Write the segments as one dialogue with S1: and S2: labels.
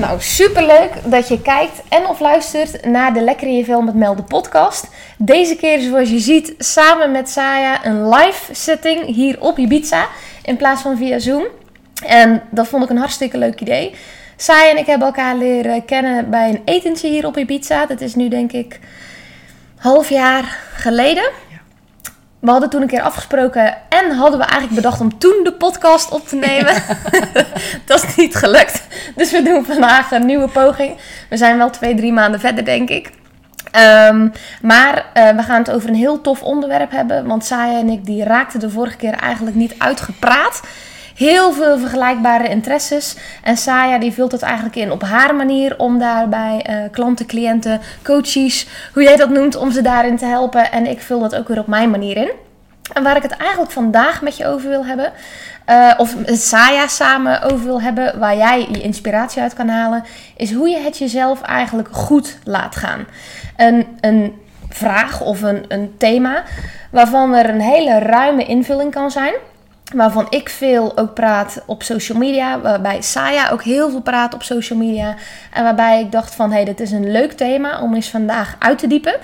S1: Nou, superleuk dat je kijkt en of luistert naar de Lekker in je Vel met Mel podcast. Deze keer, zoals je ziet, samen met Saya een live setting hier op Ibiza in plaats van via Zoom. En dat vond ik een hartstikke leuk idee. Saya en ik hebben elkaar leren kennen bij een etentje hier op Ibiza. Dat is nu denk ik half jaar geleden. We hadden toen een keer afgesproken en hadden we eigenlijk bedacht om toen de podcast op te nemen. dat is niet gelukt. Dus we doen vandaag een nieuwe poging. We zijn wel twee, drie maanden verder, denk ik. Ehm, maar uh, we gaan het over een heel tof onderwerp hebben. Want Saya en ik die raakten de vorige keer eigenlijk niet uitgepraat heel veel vergelijkbare interesses. En Saya die vult het eigenlijk in op haar manier om daarbij uh, klanten, cliënten, coaches, hoe jij dat noemt, om ze daarin te helpen. En ik vul dat ook weer op mijn manier in. En waar ik het eigenlijk vandaag met je over wil hebben, uh, of Saya samen over wil hebben, waar jij je inspiratie uit kan halen, is hoe je het jezelf eigenlijk goed laat gaan. Een, een vraag of een, een thema waarvan er een hele ruime invulling kan zijn waarvan ik veel ook praat op social media. Waarbij Saya ook heel veel praat op social media. En waarbij ik dacht van, hé, hey, dit is een leuk thema om eens vandaag uit te diepen.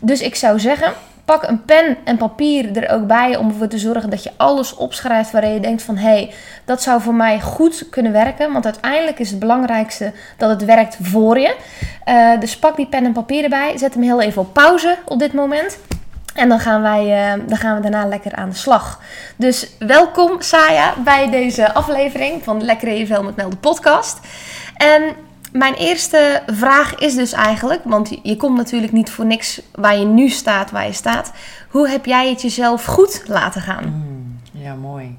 S1: Dus ik zou zeggen, pak een pen en papier er ook bij om ervoor te zorgen dat je alles opschrijft waarin je denkt van, hé, hey, dat zou voor mij goed kunnen werken. Want uiteindelijk is het belangrijkste dat het werkt voor je. Uh, dus pak die pen en papier erbij. Zet hem heel even op pauze op dit moment. En dan gaan, wij, uh, dan gaan we daarna lekker aan de slag. Dus welkom Saya bij deze aflevering van Lekker vel met Mel de podcast. En mijn eerste vraag is dus eigenlijk, want je komt natuurlijk niet voor niks waar je nu staat, waar je staat. Hoe heb jij het jezelf goed laten gaan?
S2: Mm, ja, mooi.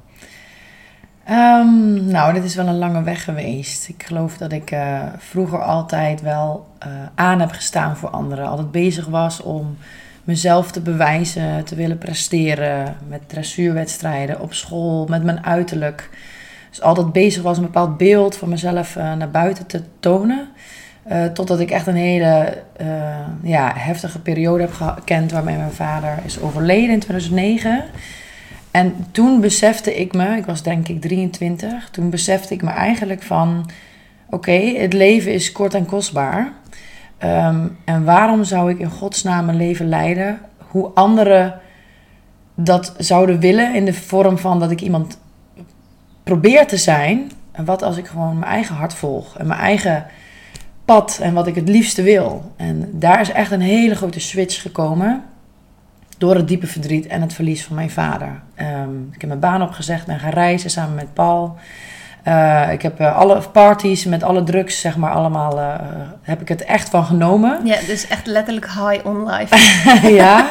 S2: Um, nou, dit is wel een lange weg geweest. Ik geloof dat ik uh, vroeger altijd wel uh, aan heb gestaan voor anderen. Altijd bezig was om mezelf te bewijzen, te willen presteren met dressuurwedstrijden op school, met mijn uiterlijk. Dus altijd bezig was een bepaald beeld van mezelf uh, naar buiten te tonen. Uh, totdat ik echt een hele uh, ja, heftige periode heb gekend waarmee mijn vader is overleden in 2009. En toen besefte ik me, ik was denk ik 23, toen besefte ik me eigenlijk van: oké, het leven is kort en kostbaar. Um, en waarom zou ik in godsnaam een leven leiden hoe anderen dat zouden willen in de vorm van dat ik iemand probeer te zijn. En wat als ik gewoon mijn eigen hart volg en mijn eigen pad en wat ik het liefste wil. En daar is echt een hele grote switch gekomen door het diepe verdriet en het verlies van mijn vader. Um, ik heb mijn baan opgezegd, ben gaan reizen samen met Paul. Uh, ik heb uh, alle parties met alle drugs, zeg maar, allemaal uh, heb ik het echt van genomen.
S1: Ja, dus echt letterlijk high on life.
S2: ja,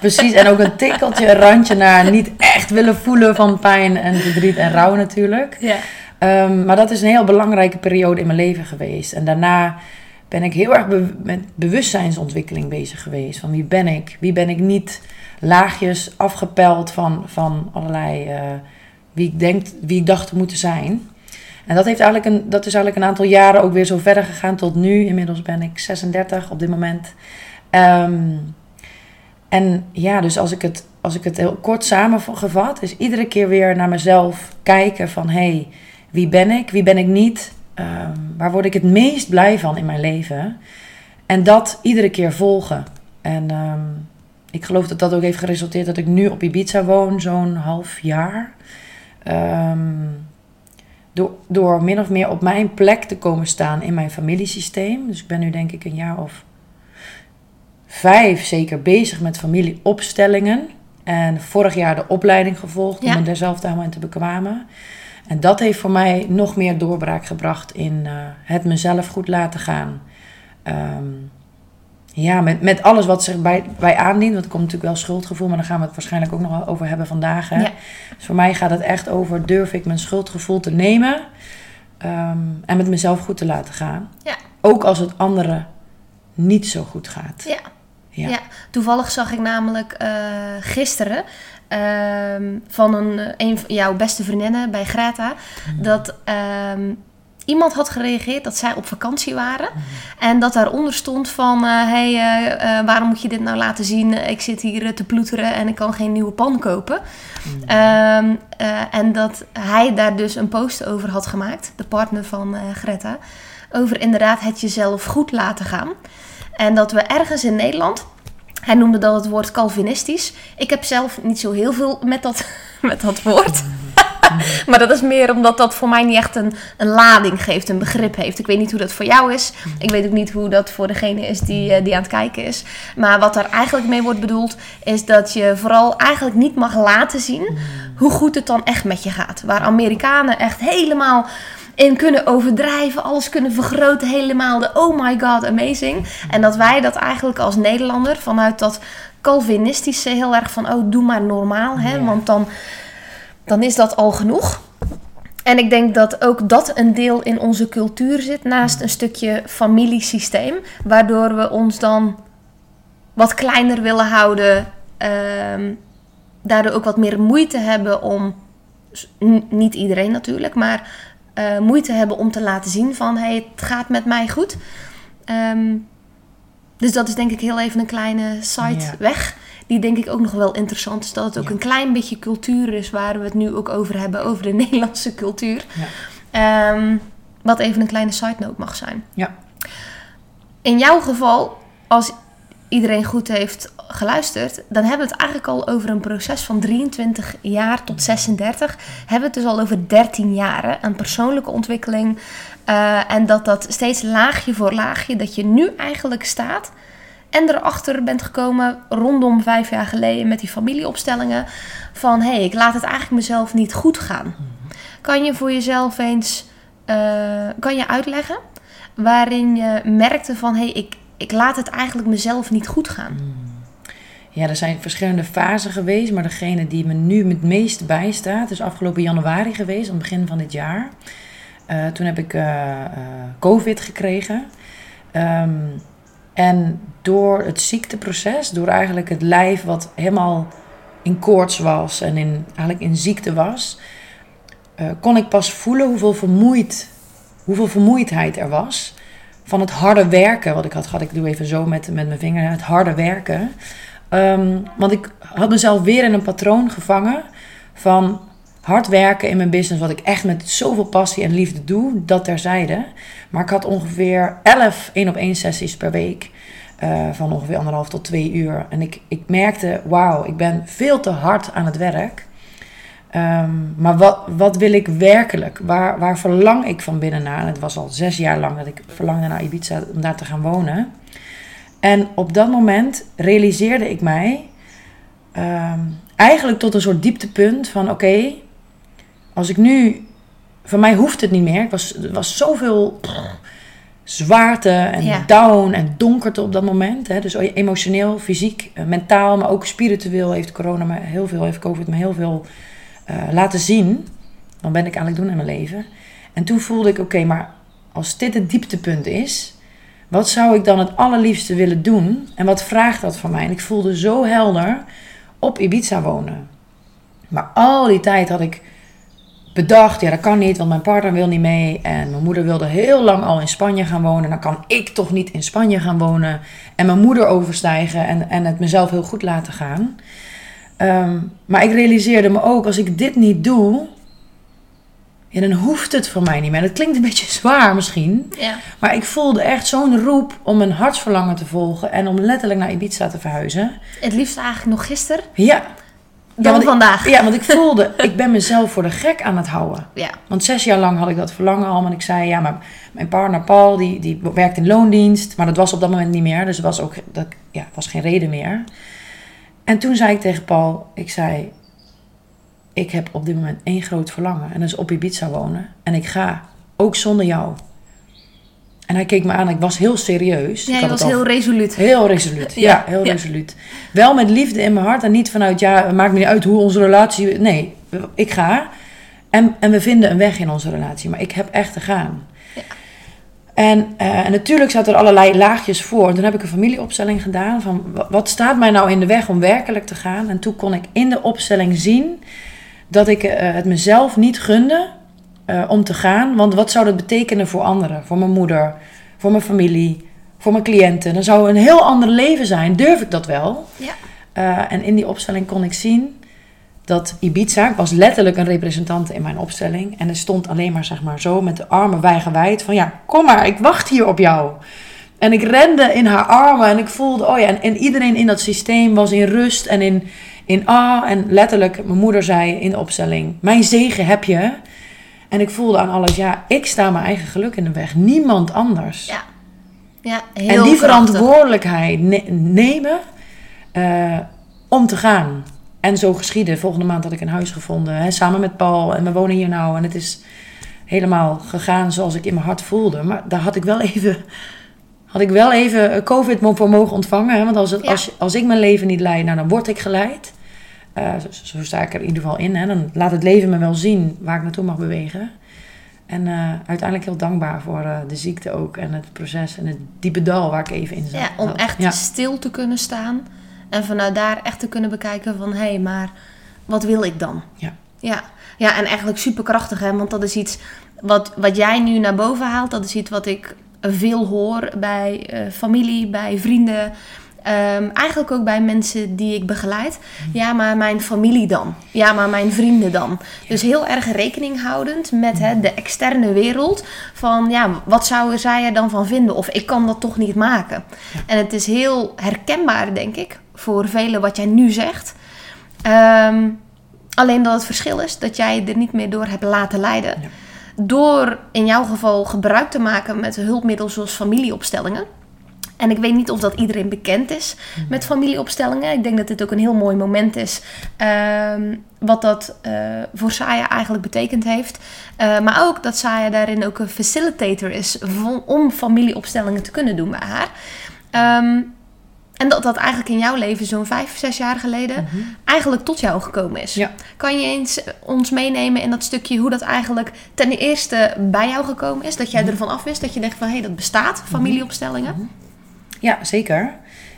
S2: precies. En ook een tikkeltje, een randje naar niet echt willen voelen van pijn en verdriet en rouw natuurlijk. Ja. Um, maar dat is een heel belangrijke periode in mijn leven geweest. En daarna ben ik heel erg be met bewustzijnsontwikkeling bezig geweest. Van wie ben ik? Wie ben ik niet? Laagjes afgepeld van, van allerlei wie ik, denk, wie ik dacht te moeten zijn. En dat, heeft eigenlijk een, dat is eigenlijk een aantal jaren ook weer zo verder gegaan tot nu. Inmiddels ben ik 36 op dit moment. Um, en ja, dus als ik het, als ik het heel kort samengevat, is iedere keer weer naar mezelf kijken van hé, hey, wie ben ik, wie ben ik niet, um, waar word ik het meest blij van in mijn leven. En dat iedere keer volgen. En um, ik geloof dat dat ook heeft geresulteerd dat ik nu op Ibiza woon, zo'n half jaar. Um, door, door min of meer op mijn plek te komen staan in mijn familiesysteem. Dus ik ben nu denk ik een jaar of vijf zeker bezig met familieopstellingen. En vorig jaar de opleiding gevolgd om me daar zelf helemaal in te bekwamen. En dat heeft voor mij nog meer doorbraak gebracht in uh, het mezelf goed laten gaan. Um, ja, met, met alles wat zich bij, bij aandient. Want er komt natuurlijk wel schuldgevoel, maar daar gaan we het waarschijnlijk ook nog wel over hebben vandaag. Hè? Ja. Dus voor mij gaat het echt over: durf ik mijn schuldgevoel te nemen um, en met mezelf goed te laten gaan. Ja. Ook als het anderen niet zo goed gaat.
S1: Ja. Ja. ja. toevallig zag ik namelijk uh, gisteren uh, van een, een van jouw beste vriendinnen bij Greta. Mm. Dat um, iemand had gereageerd dat zij op vakantie waren. En dat daaronder stond van... hé, uh, hey, uh, uh, waarom moet je dit nou laten zien? Ik zit hier te ploeteren en ik kan geen nieuwe pan kopen. Mm. Um, en dat hij daar dus een post over had gemaakt. De partner van Greta. over inderdaad het jezelf goed laten gaan. En dat we ergens in Nederland, hij noemde dat het woord Calvinistisch. Ik heb zelf niet zo heel veel met dat, met dat woord. maar dat is meer omdat dat voor mij niet echt een, een lading geeft, een begrip heeft. Ik weet niet hoe dat voor jou is. Ik weet ook niet hoe dat voor degene is die, eh, die aan het kijken is. Maar wat er eigenlijk mee wordt bedoeld, is dat je vooral eigenlijk niet mag laten zien hoe goed het dan echt met je gaat. Waar Amerikanen echt helemaal in kunnen overdrijven, alles kunnen vergroten, helemaal de oh my god, amazing. En dat wij dat eigenlijk als Nederlander vanuit dat Calvinistische heel erg van oh doe maar normaal, hè, want dan dan is dat al genoeg. En ik denk dat ook dat een deel in onze cultuur zit, naast een stukje familiesysteem, waardoor we ons dan wat kleiner willen houden, um, daardoor ook wat meer moeite hebben om, niet iedereen natuurlijk, maar uh, moeite hebben om te laten zien van hey, het gaat met mij goed. Um, dus dat is denk ik heel even een kleine side weg die denk ik ook nog wel interessant is. Dat het ook een klein beetje cultuur is waar we het nu ook over hebben, over de Nederlandse cultuur. Ja. Um, wat even een kleine side note mag zijn.
S2: Ja.
S1: In jouw geval, als iedereen goed heeft geluisterd, dan hebben we het eigenlijk al over een proces van 23 jaar tot 36. Hebben we het dus al over 13 jaren. Een persoonlijke ontwikkeling. Uh, en dat dat steeds laagje voor laagje, dat je nu eigenlijk staat en erachter bent gekomen rondom vijf jaar geleden met die familieopstellingen. Van hé, hey, ik laat het eigenlijk mezelf niet goed gaan. Kan je voor jezelf eens uh, kan je uitleggen waarin je merkte van hé, hey, ik, ik laat het eigenlijk mezelf niet goed gaan?
S2: Ja, er zijn verschillende fasen geweest, maar degene die me nu het meest bijstaat is afgelopen januari geweest, aan het begin van dit jaar. Uh, toen heb ik uh, COVID gekregen. Um, en door het ziekteproces, door eigenlijk het lijf wat helemaal in koorts was en in, eigenlijk in ziekte was, uh, kon ik pas voelen hoeveel, vermoeid, hoeveel vermoeidheid er was. Van het harde werken, wat ik had gehad. Ik doe even zo met, met mijn vinger, het harde werken. Um, want ik had mezelf weer in een patroon gevangen van hard werken in mijn business, wat ik echt met zoveel passie en liefde doe, dat terzijde. Maar ik had ongeveer 11 één op één sessies per week. Uh, van ongeveer anderhalf tot twee uur. En ik, ik merkte, wauw, ik ben veel te hard aan het werk. Um, maar wat, wat wil ik werkelijk? Waar, waar verlang ik van binnen naar? En het was al zes jaar lang dat ik verlangde naar Ibiza om daar te gaan wonen. En op dat moment realiseerde ik mij um, eigenlijk tot een soort dieptepunt van oké, als ik nu, van mij hoeft het niet meer. Ik was, er was zoveel zwaarte en down en donkerte op dat moment. Hè. Dus emotioneel, fysiek, eh, mentaal, maar ook spiritueel heeft corona me heel veel, heeft COVID me heel veel uh, laten zien. Dan ben ik eigenlijk doen in mijn leven. En toen voelde ik, oké, maar als dit het dieptepunt is, wat zou ik dan het allerliefste willen doen? En wat vraagt dat van mij? En ik voelde zo helder op Ibiza wonen. Maar al die tijd had ik bedacht, ja dat kan niet, want mijn partner wil niet mee. En mijn moeder wilde heel lang al in Spanje gaan wonen. Dan kan ik toch niet in Spanje gaan wonen. En mijn moeder overstijgen en, en het mezelf heel goed laten gaan. Um, maar ik realiseerde me ook, als ik dit niet doe, ja, dan hoeft het voor mij niet meer. Dat klinkt een beetje zwaar misschien.
S1: Ja.
S2: Maar ik voelde echt zo'n roep om mijn hartsverlangen te volgen en om letterlijk naar Ibiza te verhuizen.
S1: Het liefst eigenlijk nog gisteren.
S2: Ja,
S1: dan
S2: ja,
S1: vandaag.
S2: ja, want ik voelde, ik ben mezelf voor de gek aan het houden.
S1: Ja.
S2: Want zes jaar lang had ik dat verlangen al. En ik zei, ja, maar mijn partner Paul, die, die werkt in loondienst. Maar dat was op dat moment niet meer. Dus was ook dat, ja, was geen reden meer. En toen zei ik tegen Paul, ik zei, ik heb op dit moment één groot verlangen. En dat is op Ibiza wonen. En ik ga, ook zonder jou. En hij keek me aan. Ik was heel serieus.
S1: Ja,
S2: ik
S1: was heel resoluut.
S2: Heel resoluut. Ja, heel resoluut. Wel met liefde in mijn hart. En niet vanuit, ja, het maakt me niet uit hoe onze relatie... Nee, ik ga. En, en we vinden een weg in onze relatie. Maar ik heb echt te gaan. Ja. En, uh, en natuurlijk zaten er allerlei laagjes voor. En toen heb ik een familieopstelling gedaan. Van wat staat mij nou in de weg om werkelijk te gaan? En toen kon ik in de opstelling zien... dat ik uh, het mezelf niet gunde uh, om te gaan. Want wat zou dat betekenen voor anderen? Voor mijn moeder, voor mijn familie, voor mijn cliënten. Dan zou een heel ander leven zijn. Durf ik dat wel?
S1: Ja.
S2: Uh, en in die opstelling kon ik zien dat Ibiza was letterlijk een representant in mijn opstelling. En er stond alleen maar, zeg maar, zo met de armen wijdgewijd van ja, kom maar, ik wacht hier op jou. En ik rende in haar armen en ik voelde, oh ja, en, en iedereen in dat systeem was in rust en in, in ah. En letterlijk, mijn moeder zei in de opstelling, mijn zegen heb je. En ik voelde aan alles, ja, ik sta mijn eigen geluk in de weg, niemand anders.
S1: Ja, ja heel
S2: En die
S1: krachtig.
S2: verantwoordelijkheid ne- nemen eh, om te gaan. En zo geschiedde. Volgende maand had ik een huis gevonden. Hè, samen met Paul. En we wonen hier nou. En het is helemaal gegaan zoals ik in mijn hart voelde. Maar daar had ik wel even... Had ik wel even eh, COVID voor mogen ontvangen. Hè? Want als, het,
S1: Ja.
S2: als, als ik mijn leven niet leid, nou, dan word ik geleid. Eh, zo, zo sta ik er in ieder geval in. Hè? Dan laat het leven me wel zien waar ik naartoe mag bewegen. En eh, uiteindelijk heel dankbaar voor eh, de ziekte ook. En het proces en het diepe dal waar ik even in zat.
S1: Ja, om echt
S2: Ja.
S1: stil te kunnen staan. En vanuit daar echt te kunnen bekijken van... Hé, hey, maar wat wil ik dan?
S2: Ja.
S1: Ja, ja en eigenlijk superkrachtig, hè. Want dat is iets wat, wat jij nu naar boven haalt. Dat is iets wat ik veel hoor bij familie, bij vrienden... Ehm, eigenlijk ook bij mensen die ik begeleid. Ja, maar mijn familie dan? Ja, maar mijn vrienden dan? Dus heel erg rekening houdend met hè, de externe wereld. Van ja, wat zou zij er dan van vinden? Of ik kan dat toch niet maken. En het is heel herkenbaar, denk ik, voor velen wat jij nu zegt. Ehm, alleen dat het verschil is dat jij er niet meer door hebt laten leiden. Door in jouw geval gebruik te maken met hulpmiddelen zoals familieopstellingen. En ik weet niet of dat iedereen bekend is met familieopstellingen. Ik denk dat dit ook een heel mooi moment is. ehm, wat dat eh, voor Saya eigenlijk betekend heeft. Eh, maar ook dat Saya daarin ook een facilitator is om familieopstellingen te kunnen doen bij haar. Ehm, en dat dat eigenlijk in jouw leven zo'n vijf, zes jaar geleden eigenlijk tot jou gekomen is.
S2: Ja.
S1: Kan je eens ons meenemen in dat stukje hoe dat eigenlijk ten eerste bij jou gekomen is? Dat jij ervan af wist, dat je denkt van hé, hey, dat bestaat, familieopstellingen.
S2: Ja, zeker.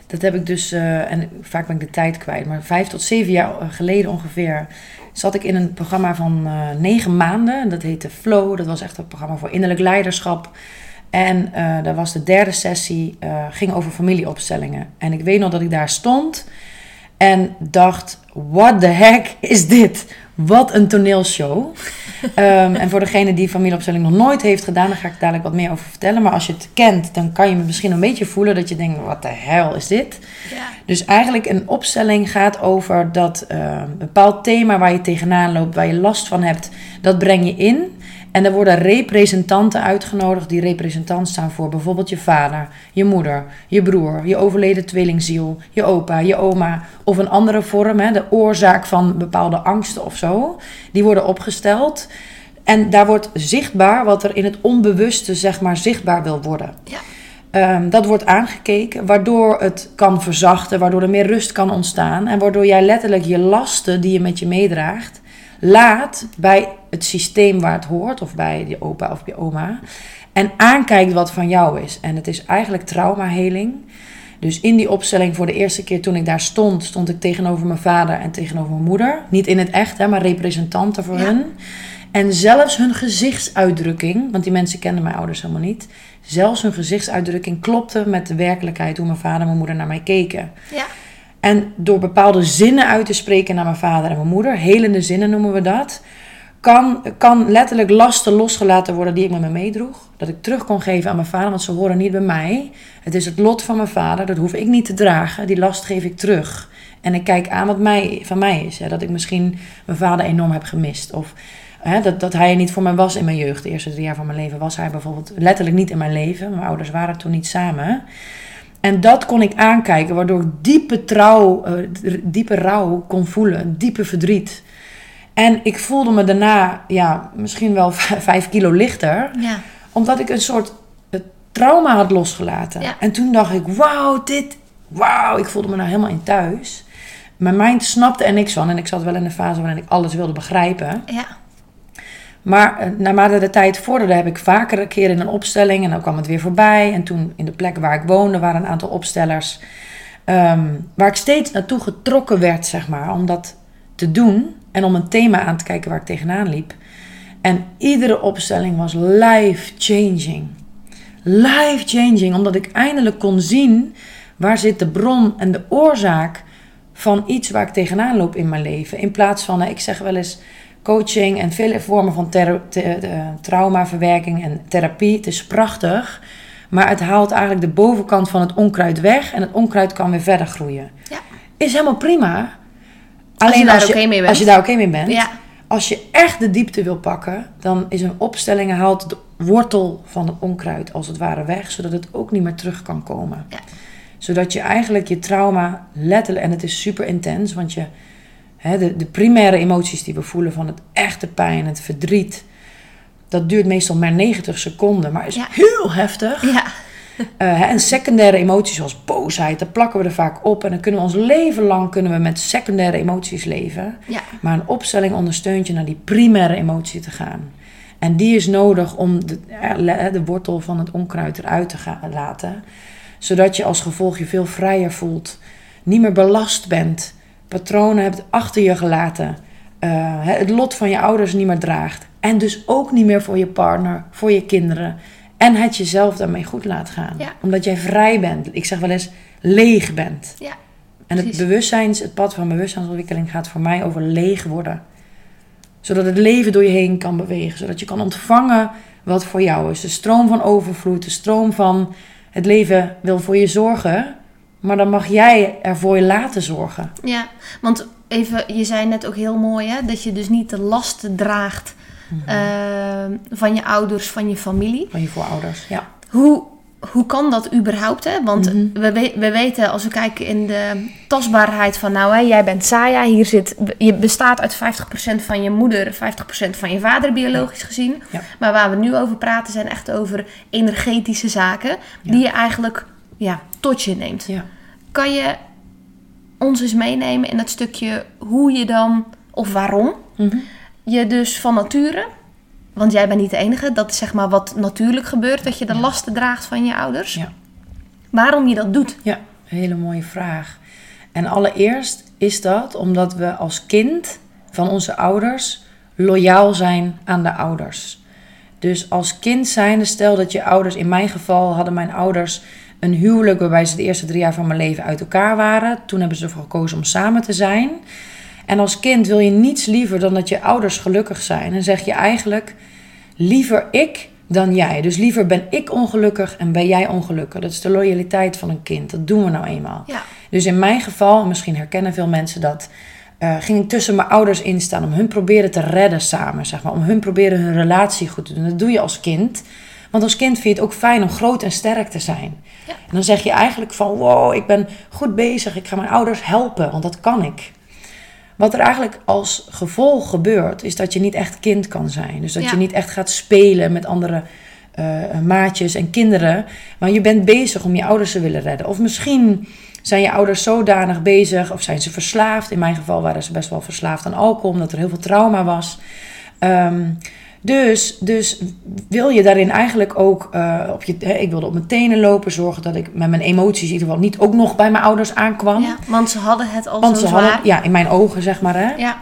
S2: Dat heb ik dus, eh, en vaak ben ik de tijd kwijt, maar vijf tot zeven jaar geleden ongeveer zat ik in een programma van eh, negen maanden. Dat heette Flow. Dat was echt een programma voor innerlijk leiderschap. En eh dat was de derde sessie, eh, ging over familieopstellingen. En ik weet nog dat ik daar stond en dacht, what the heck is dit? Wat een toneelshow. Ehm, en voor degene die familieopstelling nog nooit heeft gedaan, daar ga ik dadelijk wat meer over vertellen. Maar als je het kent, dan kan je me misschien een beetje voelen dat je denkt, wat de hel is dit?
S1: Ja.
S2: Dus eigenlijk een opstelling gaat over dat eh, een bepaald thema waar je tegenaan loopt, waar je last van hebt, dat breng je in. En er worden representanten uitgenodigd. Die representanten staan voor bijvoorbeeld je vader, je moeder, je broer, je overleden tweelingziel, je opa, je oma. Of een andere vorm, hè, de oorzaak van bepaalde angsten of zo. Die worden opgesteld. En daar wordt zichtbaar wat er in het onbewuste, zeg maar, zichtbaar wil worden.
S1: Ja.
S2: Ehm, dat wordt aangekeken, waardoor het kan verzachten, waardoor er meer rust kan ontstaan. En waardoor jij letterlijk je lasten die je met je meedraagt, laat bij het systeem waar het hoort, of bij je opa of je oma. En aankijkt wat van jou is. En het is eigenlijk traumaheling. Dus in die opstelling voor de eerste keer toen ik daar stond, stond ik tegenover mijn vader en tegenover mijn moeder. Niet in het echt, hè, maar representanten voor
S1: Ja.
S2: hun. En zelfs hun gezichtsuitdrukking, want die mensen kenden mijn ouders helemaal niet. Zelfs hun gezichtsuitdrukking klopte met de werkelijkheid hoe mijn vader en mijn moeder naar mij keken.
S1: Ja.
S2: En door bepaalde zinnen uit te spreken naar mijn vader en mijn moeder, helende zinnen noemen we dat, kan, kan letterlijk lasten losgelaten worden die ik met me meedroeg. Dat ik terug kon geven aan mijn vader, want ze horen niet bij mij. Het is het lot van mijn vader, dat hoef ik niet te dragen. Die last geef ik terug. En ik kijk aan wat mij, van mij is. Dat ik misschien mijn vader enorm heb gemist. Of hè, dat, dat hij niet voor mij was in mijn jeugd. De eerste drie jaar van mijn leven was hij bijvoorbeeld letterlijk niet in mijn leven. Mijn ouders waren toen niet samen. En dat kon ik aankijken, waardoor ik diepe trouw, eh, diepe rouw kon voelen, diepe verdriet. En ik voelde me daarna, ja, misschien wel vijf kilo lichter,
S1: Ja.
S2: omdat ik een soort eh, trauma had losgelaten.
S1: Ja.
S2: En toen dacht ik, wauw, dit, wauw, ik voelde me nou helemaal in thuis. Mijn mind snapte er niks van en ik zat wel in een fase waarin ik alles wilde begrijpen.
S1: Ja.
S2: Maar eh, naarmate de tijd vorderde, heb ik vaker een keer in een opstelling en dan kwam het weer voorbij. En toen in de plek waar ik woonde, waren een aantal opstellers. ehm, waar ik steeds naartoe getrokken werd, zeg maar, om dat te doen. En om een thema aan te kijken waar ik tegenaan liep. En iedere opstelling was life-changing. Life-changing, omdat ik eindelijk kon zien waar zit de bron en de oorzaak van iets waar ik tegenaan loop in mijn leven. In plaats van, ik zeg wel eens coaching en vele vormen van traumaverwerking en therapie. Het is prachtig. Maar het haalt eigenlijk de bovenkant van het onkruid weg. En het onkruid kan weer verder groeien. Ja. Is helemaal prima.
S1: Alleen als je daar oké mee bent.
S2: Als je daar oké mee bent. Ja. Als je echt de diepte wil pakken, dan is een opstelling haalt de wortel van het onkruid als het ware weg, zodat het ook niet meer terug kan komen. Ja. Zodat je eigenlijk je trauma letterlijk, en het is super intens, want je, hè, de, de primaire emoties die we voelen van het echte pijn, het verdriet, dat duurt meestal maar 90 seconden, maar is heel heftig. Ja. Uh, en secundaire emoties zoals boosheid, daar plakken we er vaak op. En dan kunnen we ons leven lang kunnen we met secundaire emoties leven. Ja. Maar een opstelling ondersteunt je naar die primaire emotie te gaan. En die is nodig om de, de wortel van het onkruid eruit te gaan, laten. Zodat je als gevolg je veel vrijer voelt. Niet meer belast bent. Patronen hebt achter je gelaten. Uh, het lot van je ouders niet meer draagt. En dus ook niet meer voor je partner, voor je kinderen. En het jezelf daarmee goed laat gaan. Omdat jij vrij bent. Ik zeg wel eens leeg bent. Ja, en het bewustzijns, het pad van bewustzijnsontwikkeling gaat voor mij over leeg worden. Zodat het leven door je heen kan bewegen. Zodat je kan ontvangen wat voor jou is. De stroom van overvloed, de stroom van het leven wil voor je zorgen. Maar dan mag jij er voor je laten zorgen.
S1: Ja, want even, je zei net ook heel mooi hè, dat je dus niet de lasten draagt Ehm, van je ouders, van je familie.
S2: Van je voorouders, ja.
S1: Hoe, hoe kan dat überhaupt? Hè? Want mhm. we, we weten, als we kijken in de tastbaarheid van... nou, hè, jij bent Saya, hier zit, je bestaat uit 50% van je moeder... 50% van je vader, biologisch gezien. Maar waar we nu over praten zijn echt over energetische zaken... die je eigenlijk ja, tot je neemt. Kan je ons eens meenemen in dat stukje hoe je dan... of waarom... Mhm je dus van nature, want jij bent niet de enige, dat is zeg maar wat natuurlijk gebeurt, dat je de lasten draagt van je ouders. Ja. Waarom je dat doet?
S2: Ja, hele mooie vraag. En allereerst is dat omdat we als kind van onze ouders loyaal zijn aan de ouders. Dus als kind zijnde, stel dat je ouders, in mijn geval hadden mijn ouders een huwelijk waarbij ze de eerste drie jaar van mijn leven uit elkaar waren. Toen hebben ze ervoor gekozen om samen te zijn. En als kind wil je niets liever dan dat je ouders gelukkig zijn. En zeg je eigenlijk liever ik dan jij. Dus liever ben ik ongelukkig en ben jij ongelukkig. Dat is de loyaliteit van een kind. Dat doen we nou eenmaal. Ja. Dus in mijn geval, misschien herkennen veel mensen dat, uh, ging ik tussen mijn ouders instaan om hun proberen te redden samen, zeg maar. Om hun proberen hun relatie goed te doen. Dat doe je als kind. Want als kind vind je het ook fijn om groot en sterk te zijn. Ja. En dan zeg je eigenlijk van, wow, ik ben goed bezig. Ik ga mijn ouders helpen, want dat kan ik. Wat er eigenlijk als gevolg gebeurt, is dat je niet echt kind kan zijn. Dus dat je niet echt gaat spelen met andere uh, maatjes en kinderen. Maar je bent bezig om je ouders te willen redden. Of misschien zijn je ouders zodanig bezig, of zijn ze verslaafd. In mijn geval waren ze best wel verslaafd aan alcohol, omdat er heel veel trauma was. Um, dus, dus wil je daarin eigenlijk ook uh, op je. Hè, ik wilde op mijn tenen lopen, zorgen dat ik met mijn emoties in ieder geval niet ook nog bij mijn ouders aankwam. Ja,
S1: want ze hadden het al want zo ze zwaar. Hadden,
S2: ja, in mijn ogen zeg maar. Hè. Ja.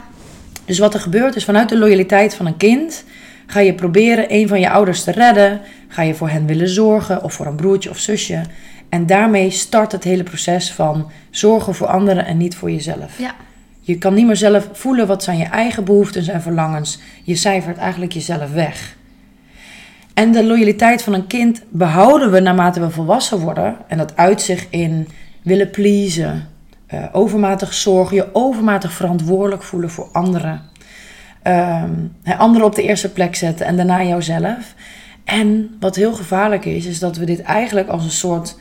S2: Dus wat er gebeurt is vanuit de loyaliteit van een kind ga je proberen een van je ouders te redden. Ga je voor hen willen zorgen of voor een broertje of zusje. En daarmee start het hele proces van zorgen voor anderen en niet voor jezelf. Ja. Je kan niet meer zelf voelen wat zijn je eigen behoeften en verlangens. Je cijfert eigenlijk jezelf weg. En de loyaliteit van een kind behouden we naarmate we volwassen worden. En dat uit zich in willen pleasen, uh, overmatig zorgen, je overmatig verantwoordelijk voelen voor anderen. Uh, anderen op de eerste plek zetten en daarna jouzelf. En wat heel gevaarlijk is, is dat we dit eigenlijk als een soort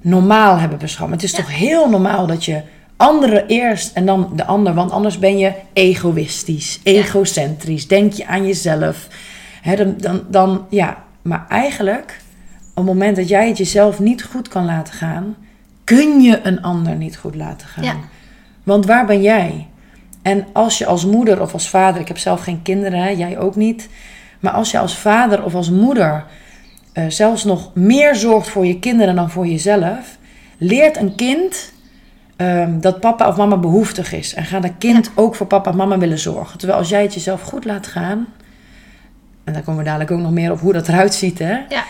S2: normaal hebben beschouwd. Het is toch heel normaal dat je anderen eerst en dan de ander. Want anders ben je egoïstisch, egocentrisch. Denk je aan jezelf. Dan, dan, dan, ja. Maar eigenlijk, op het moment dat jij het jezelf niet goed kan laten gaan, kun je een ander niet goed laten gaan. Want waar ben jij? En als je als moeder of als vader, ik heb zelf geen kinderen, hè, jij ook niet. Maar als je als vader of als moeder uh, zelfs nog meer zorgt voor je kinderen dan voor jezelf, leert een kind Ehm, dat papa of mama behoeftig is. En gaat een kind ook voor papa en mama willen zorgen. Terwijl als jij het jezelf goed laat gaan. En daar komen we dadelijk ook nog meer op hoe dat eruit ziet. Hè? Ja.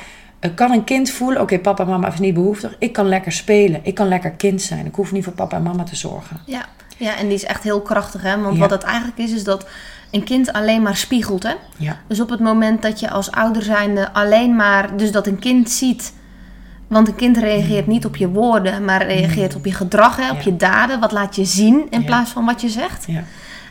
S2: kan een kind voelen, oké, papa en mama is niet behoeftig. Ik kan lekker spelen. Ik kan lekker kind zijn. Ik hoef niet voor papa en mama te zorgen.
S1: Ja, ja en die is echt heel krachtig. Hè? Want wat het eigenlijk is, is dat een kind alleen maar spiegelt. Hè?
S2: Ja.
S1: Dus op het moment dat je als ouder zijnde alleen maar... Dus dat een kind ziet... Want een kind reageert niet op je woorden, maar reageert op je gedrag, hè, op je daden. Wat laat je zien in plaats van wat je zegt.
S2: Ja.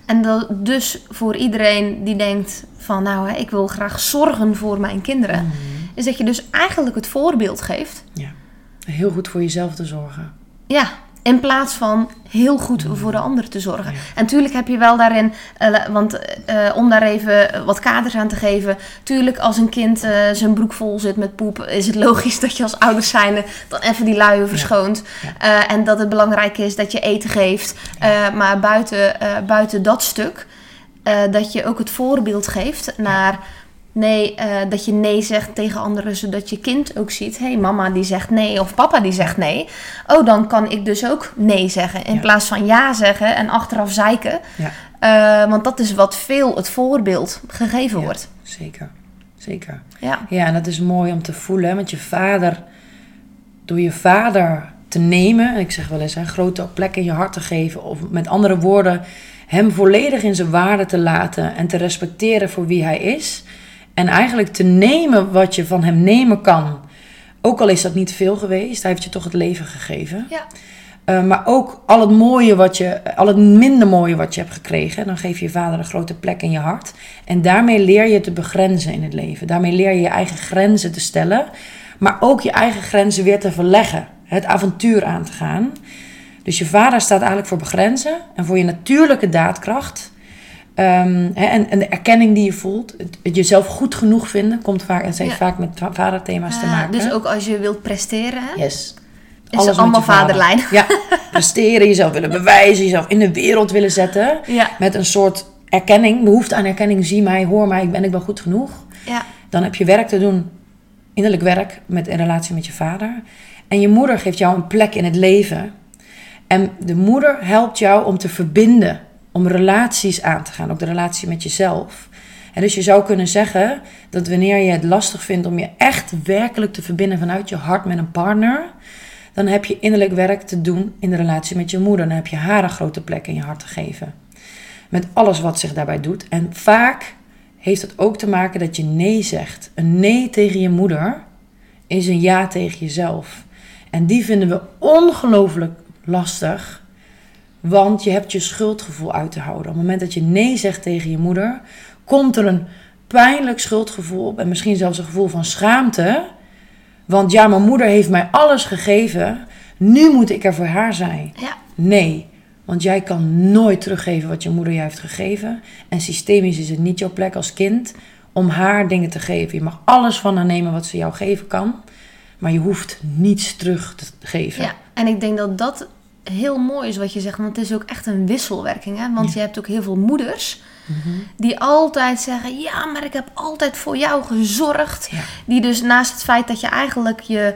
S1: En dat, dus voor iedereen die denkt van nou, hè, ik wil graag zorgen voor mijn kinderen. Is dat je dus eigenlijk het voorbeeld geeft.
S2: Ja. Heel goed voor jezelf te zorgen.
S1: Ja, in plaats van heel goed voor de ander te zorgen. En natuurlijk heb je wel daarin, uh, want uh, om daar even wat kaders aan te geven. Tuurlijk, als een kind uh, zijn broek vol zit met poep, is het logisch dat je als ouders zijnde dan even die luien verschoont. Ja. Ja. en dat het belangrijk is dat je eten geeft. maar buiten, buiten dat stuk, dat je ook het voorbeeld geeft naar Nee, uh, dat je nee zegt tegen anderen, zodat je kind ook ziet: hé, hey, mama die zegt nee of papa die zegt nee. Oh, dan kan ik dus ook nee zeggen. In ja. plaats van ja zeggen en achteraf zeiken.
S2: Ja.
S1: Uh, want dat is wat veel het voorbeeld gegeven
S2: ja,
S1: wordt.
S2: Zeker, zeker.
S1: Ja.
S2: ja, en dat is mooi om te voelen, want je vader, door je vader te nemen, ik zeg wel eens, een grote plek in je hart te geven, of met andere woorden, hem volledig in zijn waarde te laten en te respecteren voor wie hij is en eigenlijk te nemen wat je van hem nemen kan. Ook al is dat niet veel geweest, hij heeft je toch het leven gegeven.
S1: Ja.
S2: Uh, maar ook al het mooie wat je, al het minder mooie wat je hebt gekregen, dan geef je je vader een grote plek in je hart. En daarmee leer je te begrenzen in het leven. Daarmee leer je je eigen grenzen te stellen, maar ook je eigen grenzen weer te verleggen. Het avontuur aan te gaan. Dus je vader staat eigenlijk voor begrenzen en voor je natuurlijke daadkracht. Um, hè, en, en, de erkenning die je voelt, het, het, jezelf goed genoeg vinden, komt vaak, en heeft ja. vaak met vaderthema's
S1: ja,
S2: te maken.
S1: Dus ook als je wilt presteren, hè?
S2: yes.
S1: is Alles het allemaal vaderlijn.
S2: Ja, presteren, jezelf willen bewijzen, jezelf in de wereld willen zetten.
S1: Ja.
S2: Met een soort erkenning, behoefte aan erkenning. Zie mij, hoor mij, ben ik wel goed genoeg.
S1: Ja.
S2: Dan heb je werk te doen, innerlijk werk, met in relatie met je vader. En je moeder geeft jou een plek in het leven. En de moeder helpt jou om te verbinden om relaties aan te gaan, ook de relatie met jezelf. En dus je zou kunnen zeggen dat wanneer je het lastig vindt om je echt werkelijk te verbinden vanuit je hart met een partner, dan heb je innerlijk werk te doen in de relatie met je moeder. Dan heb je haar een grote plek in je hart te geven. Met alles wat zich daarbij doet. En vaak heeft het ook te maken dat je nee zegt. Een nee tegen je moeder is een ja tegen jezelf. En die vinden we ongelooflijk lastig. Want je hebt je schuldgevoel uit te houden. Op het moment dat je nee zegt tegen je moeder, komt er een pijnlijk schuldgevoel op. En misschien zelfs een gevoel van schaamte. Want ja, mijn moeder heeft mij alles gegeven. Nu moet ik er voor haar zijn.
S1: Ja.
S2: Nee, want jij kan nooit teruggeven wat je moeder je heeft gegeven. En systemisch is het niet jouw plek als kind om haar dingen te geven. Je mag alles van haar nemen wat ze jou geven kan. Maar je hoeft niets terug te geven.
S1: Ja, en ik denk dat dat heel mooi is wat je zegt. Want het is ook echt een wisselwerking. Hè? Want ja. je hebt ook heel veel moeders
S2: mm-hmm.
S1: die altijd zeggen: Ja, maar ik heb altijd voor jou gezorgd.
S2: Ja.
S1: Die dus naast het feit dat je eigenlijk je,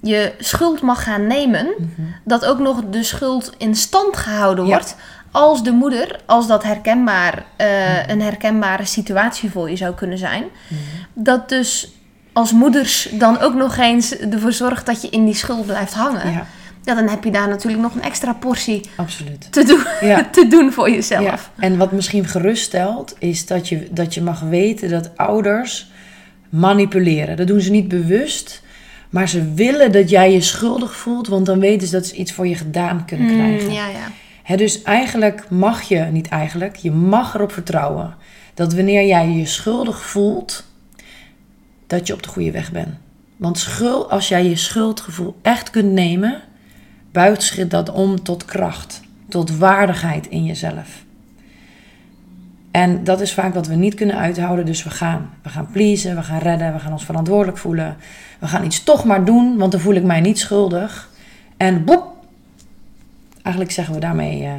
S1: je schuld mag gaan nemen,
S2: mm-hmm.
S1: dat ook nog de schuld in stand gehouden
S2: Ja.
S1: wordt. Als de moeder, als dat herkenbaar, uh, een herkenbare situatie voor je zou kunnen zijn. Dat dus als moeders dan ook nog eens ervoor zorgt dat je in die schuld blijft hangen.
S2: Ja,
S1: dan heb je daar natuurlijk nog een extra portie
S2: absoluut.
S1: te doen,
S2: Ja.
S1: te doen voor jezelf.
S2: Ja. En wat misschien geruststelt, is dat je, dat je mag weten dat ouders manipuleren. Dat doen ze niet bewust, maar ze willen dat jij je schuldig voelt, want dan weten ze dat ze iets voor je gedaan kunnen
S1: Mm,
S2: krijgen.
S1: ja, ja.
S2: Dus eigenlijk mag je, niet eigenlijk, je mag erop vertrouwen dat wanneer jij je schuldig voelt, dat je op de goede weg bent. Want schuld, als jij je schuldgevoel echt kunt nemen, buigt dat om tot kracht, tot waardigheid in jezelf. En dat is vaak wat we niet kunnen uithouden, dus we gaan. We gaan pleasen, we gaan redden, we gaan ons verantwoordelijk voelen. We gaan iets toch maar doen, want dan voel ik mij niet schuldig. En boep, eigenlijk zeggen we daarmee eh,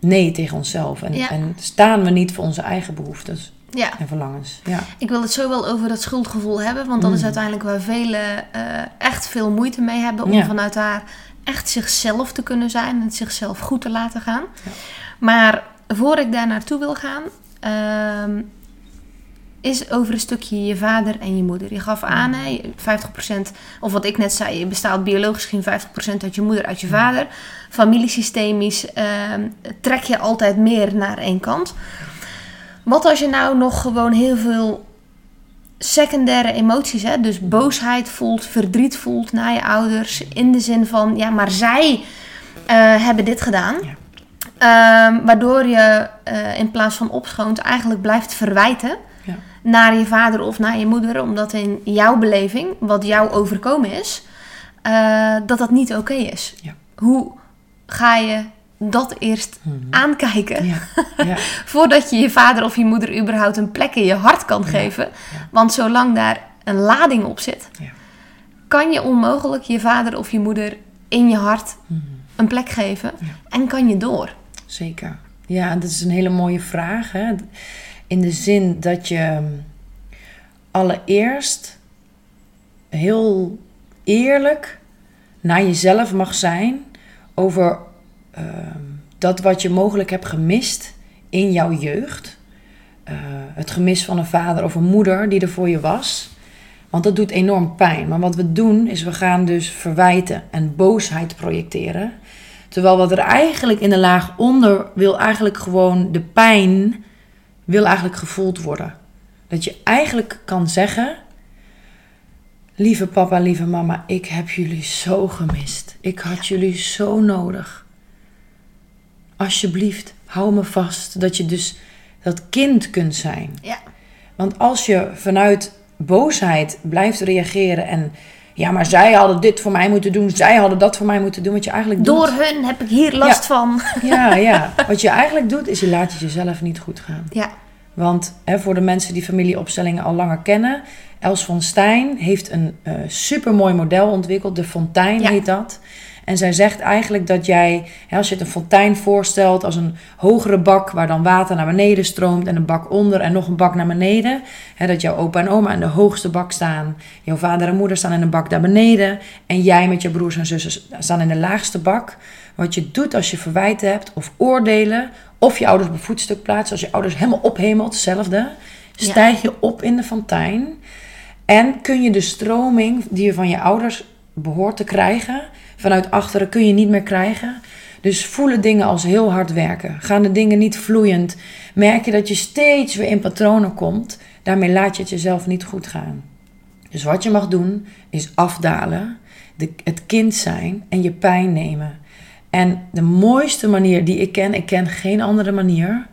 S2: nee tegen onszelf. En,
S1: Ja.
S2: en staan we niet voor onze eigen behoeftes
S1: ja.
S2: en verlangens. Ja,
S1: Ik wil het zo wel over dat schuldgevoel hebben, want dat is
S2: Mm.
S1: uiteindelijk waar velen eh, echt veel moeite mee hebben om
S2: Ja.
S1: vanuit daar echt zichzelf te kunnen zijn en het zichzelf goed te laten gaan.
S2: Ja.
S1: Maar voor ik daar naartoe wil gaan, ehm, is over een stukje je vader en je moeder. Je gaf aan, hè, 50%, of wat ik net zei, je bestaat biologisch gezien 50% uit je moeder, uit je vader. Familiesystemisch ehm, trek je altijd meer naar één kant. Wat als je nou nog gewoon heel veel secundaire emoties, hè, dus boosheid voelt, verdriet voelt naar je ouders, in de zin van, ja, maar zij eh, hebben dit gedaan. Ja. Ehm, waardoor je uh, in plaats van opschoont eigenlijk blijft verwijten ja. naar je vader of naar je moeder, omdat in jouw beleving, wat jou overkomen is, uh, dat dat niet oké is. Ja. Hoe ga je dat eerst mhm. aankijken. Ja. Ja. Voordat je je vader of je moeder überhaupt een plek in je hart kan geven. Want zolang daar een lading op zit, kan je onmogelijk je vader of je moeder in je hart mhm. een plek geven. En kan je door.
S2: Zeker. Ja, dat is een hele mooie vraag. Hè? In de zin dat je allereerst heel eerlijk naar jezelf mag zijn over Ehm, dat wat je mogelijk hebt gemist in jouw jeugd. Uh, het gemis van een vader of een moeder die er voor je was. Want dat doet enorm pijn. Maar wat we doen is we gaan dus verwijten en boosheid projecteren. Terwijl wat er eigenlijk in de laag onder wil eigenlijk gewoon de pijn wil eigenlijk gevoeld worden. Dat je eigenlijk kan zeggen: Lieve papa, lieve mama, ik heb jullie zo gemist. Ik had jullie zo nodig alsjeblieft, hou me vast. Dat je dus dat kind kunt zijn. Ja. Want als je vanuit boosheid blijft reageren en ja, maar zij hadden dit voor mij moeten doen, zij hadden dat voor mij moeten doen, wat je eigenlijk
S1: Door hun heb ik hier last van.
S2: Ja, ja. Wat je eigenlijk doet, is je laat het jezelf niet goed gaan. Ja. Want hè, voor de mensen die familieopstellingen al langer kennen, Els van Stijn heeft een uh, supermooi model ontwikkeld. De Fontein heet dat. En zij zegt eigenlijk dat jij, als je het een fontein voorstelt als een hogere bak waar dan water naar beneden stroomt en een bak onder en nog een bak naar beneden. dat jouw opa en oma in de hoogste bak staan, jouw vader en moeder staan in een bak daar beneden en jij met je broers en zussen staan in de laagste bak. Wat je doet als je verwijten hebt of oordelen of je ouders op een voetstuk plaatst, als je ouders helemaal ophemelt, hetzelfde, stijg je op in de fontein. En kun je de stroming die je van je ouders behoort te krijgen, vanuit achteren kun je niet meer krijgen. Dus voelen dingen als heel hard werken. Gaan de dingen niet vloeiend. Merk je dat je steeds weer in patronen komt. Daarmee laat je het jezelf niet goed gaan. Dus wat je mag doen is afdalen, de, het kind zijn en je pijn nemen. En de mooiste manier die ik ken, ik ken geen andere manier,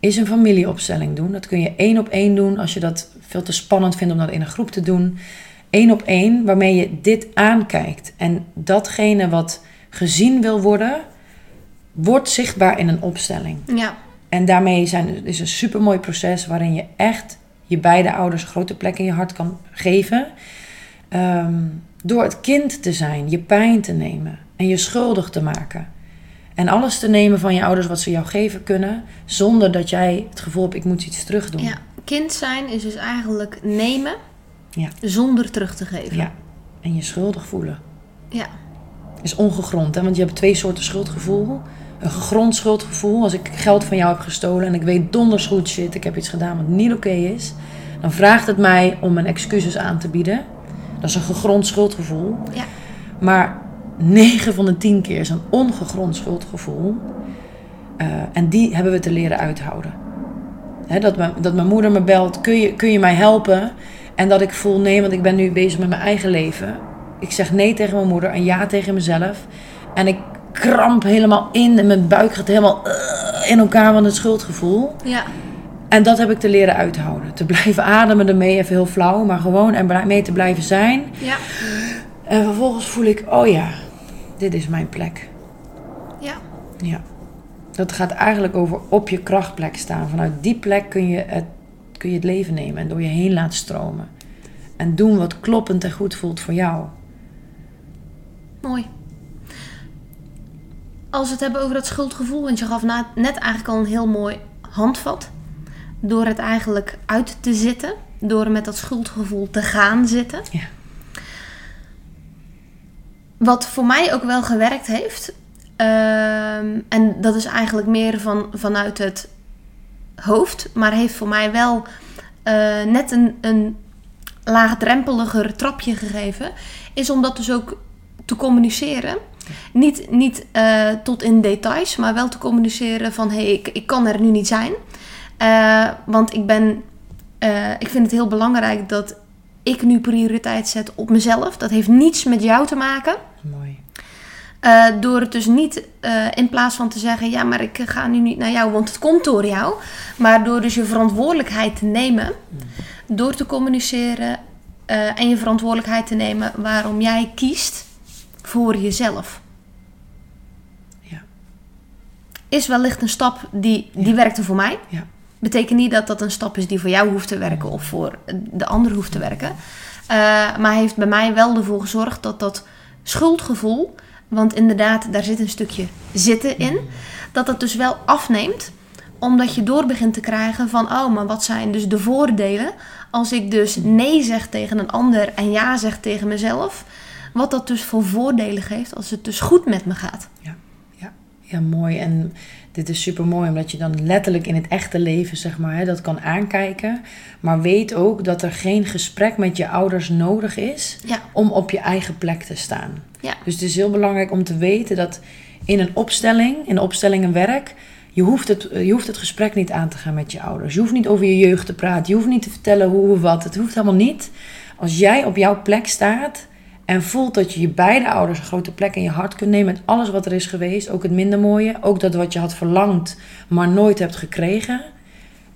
S2: is een familieopstelling doen. Dat kun je één op één doen als je dat veel te spannend vindt om dat in een groep te doen één op één, waarmee je dit aankijkt. En datgene wat gezien wil worden, wordt zichtbaar in een opstelling. Ja. En daarmee zijn, is een supermooi proces waarin je echt je beide ouders grote plek in je hart kan geven. Ehm, door het kind te zijn, je pijn te nemen en je schuldig te maken. En alles te nemen van je ouders wat ze jou geven kunnen, zonder dat jij het gevoel hebt, ik moet iets terug doen.
S1: Ja, kind zijn is dus eigenlijk nemen ja. Zonder terug te geven. Ja.
S2: En je schuldig voelen. Ja. Is ongegrond, hè? want je hebt twee soorten schuldgevoel. Een gegrond schuldgevoel. Als ik geld van jou heb gestolen en ik weet donders goed shit, ik heb iets gedaan wat niet oké is. Dan vraagt het mij om mijn excuses aan te bieden. Dat is een gegrond schuldgevoel. Ja. Maar 9 van de 10 keer is een ongegrond schuldgevoel. Uh, en die hebben we te leren uithouden. dat, mijn, dat mijn moeder me belt, kun je, kun je mij helpen? En dat ik voel nee, want ik ben nu bezig met mijn eigen leven. Ik zeg nee tegen mijn moeder en ja tegen mezelf. En ik kramp helemaal in en mijn buik gaat helemaal uh, in elkaar van het schuldgevoel. Ja. En dat heb ik te leren uithouden. Te blijven ademen ermee, even heel flauw, maar gewoon er mee te blijven zijn. Ja. En vervolgens voel ik, oh ja, dit is mijn plek. Ja. Ja. Dat gaat eigenlijk over op je krachtplek staan. Vanuit die plek kun je het kun je het leven nemen en door je heen laten stromen. En doen wat kloppend en goed voelt voor jou.
S1: Mooi. Als we het hebben over dat schuldgevoel, want je gaf net eigenlijk al een heel mooi handvat. Door het eigenlijk uit te zitten, door met dat schuldgevoel te gaan zitten. Ja. Wat voor mij ook wel gewerkt heeft, ehm, en dat is eigenlijk meer van, vanuit het hoofd, maar heeft voor mij wel eh, net een, een laagdrempeliger trapje gegeven. Is om dat dus ook te communiceren. Niet, niet eh, tot in details, maar wel te communiceren van... hé, hey, ik, ik kan er nu niet zijn. Uh, want ik ben... Ik vind het heel belangrijk dat ik nu prioriteit zet op mezelf. Dat heeft niets met jou te maken. Uh, door het dus niet uh, in plaats van te zeggen: ja, maar ik ga nu niet naar jou, want het komt door jou. Maar door dus je verantwoordelijkheid te nemen, mm. door te communiceren uh, en je verantwoordelijkheid te nemen waarom jij kiest voor jezelf.
S2: Ja.
S1: Is wellicht een stap die, die ja. werkte voor mij.
S2: Ja.
S1: Betekent niet dat dat een stap is die voor jou hoeft te werken of voor de ander hoeft te werken. maar heeft bij mij wel ervoor gezorgd dat dat schuldgevoel want inderdaad, daar zit een stukje zitten in. Dat dat dus wel afneemt. Omdat je door begint te krijgen van, oh, maar wat zijn dus de voordelen als ik dus nee zeg tegen een ander en ja zeg tegen mezelf. Wat dat dus voor voordelen geeft als het dus goed met me gaat.
S2: Ja, ja, ja mooi. En dit is super mooi omdat je dan letterlijk in het echte leven, zeg maar, hè, dat kan aankijken. Maar weet ook dat er geen gesprek met je ouders nodig is
S1: ja.
S2: om op je eigen plek te staan.
S1: Ja.
S2: Dus het is heel belangrijk om te weten dat in een opstelling, in een opstelling een werk, je hoeft, het, je hoeft het gesprek niet aan te gaan met je ouders. Je hoeft niet over je jeugd te praten. Je hoeft niet te vertellen hoe of wat. Het hoeft helemaal niet. Als jij op jouw plek staat en voelt dat je je beide ouders een grote plek in je hart kunt nemen met alles wat er is geweest, ook het minder mooie, ook dat wat je had verlangd, maar nooit hebt gekregen.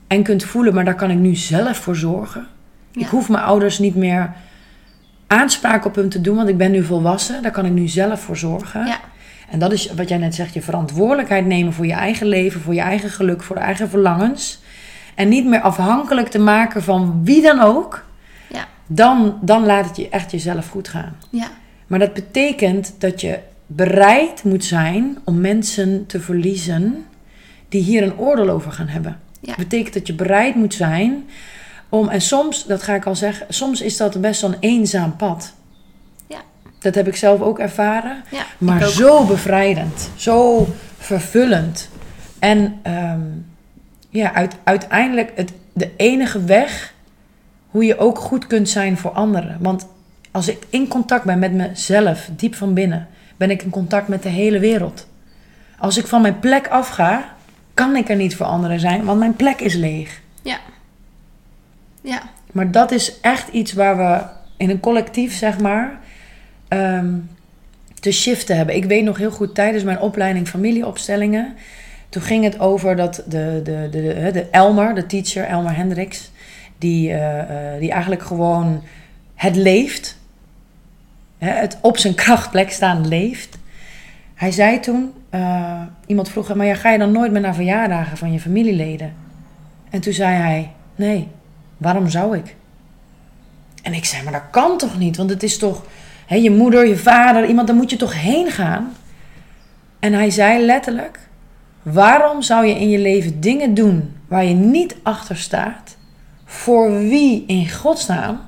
S2: En kunt voelen, maar daar kan ik nu zelf voor zorgen.
S1: Ja.
S2: Ik hoef mijn ouders niet meer aanspraak op hem te doen, want ik ben nu volwassen. Daar kan ik nu zelf voor zorgen.
S1: Ja.
S2: En dat is wat jij net zegt, je verantwoordelijkheid nemen voor je eigen leven, voor je eigen geluk, voor de eigen verlangens. En niet meer afhankelijk te maken van wie dan ook.
S1: Ja.
S2: Dan, dan laat het je echt jezelf goed gaan.
S1: Ja.
S2: Maar dat betekent dat je bereid moet zijn om mensen te verliezen die hier een oordeel over gaan hebben.
S1: Ja.
S2: Dat betekent dat je bereid moet zijn om, en soms, dat ga ik al zeggen, soms is dat best wel een eenzaam pad.
S1: Ja.
S2: Dat heb ik zelf ook ervaren.
S1: Ja,
S2: maar
S1: ook.
S2: zo bevrijdend, zo vervullend. En ehm, ja, uit, uiteindelijk het, de enige weg hoe je ook goed kunt zijn voor anderen. Want als ik in contact ben met mezelf, diep van binnen, ben ik in contact met de hele wereld. Als ik van mijn plek afga, kan ik er niet voor anderen zijn, want mijn plek is leeg.
S1: Ja. Ja.
S2: Maar dat is echt iets waar we in een collectief, zeg maar, ehm, te shiften hebben. Ik weet nog heel goed tijdens mijn opleiding familieopstellingen. Toen ging het over dat de, de, de, de, de Elmer, de teacher, Elmer Hendricks, die, uh, uh, die eigenlijk gewoon het leeft. Hè, het op zijn krachtplek staan leeft. Hij zei toen, uh, iemand vroeg hem, maar ja, ga je dan nooit meer naar verjaardagen van je familieleden? En toen zei hij, nee, waarom zou ik? En ik zei, maar dat kan toch niet? Want het is toch hè, je moeder, je vader, iemand, daar moet je toch heen gaan? En hij zei letterlijk, waarom zou je in je leven dingen doen waar je niet achter staat? Voor wie in godsnaam?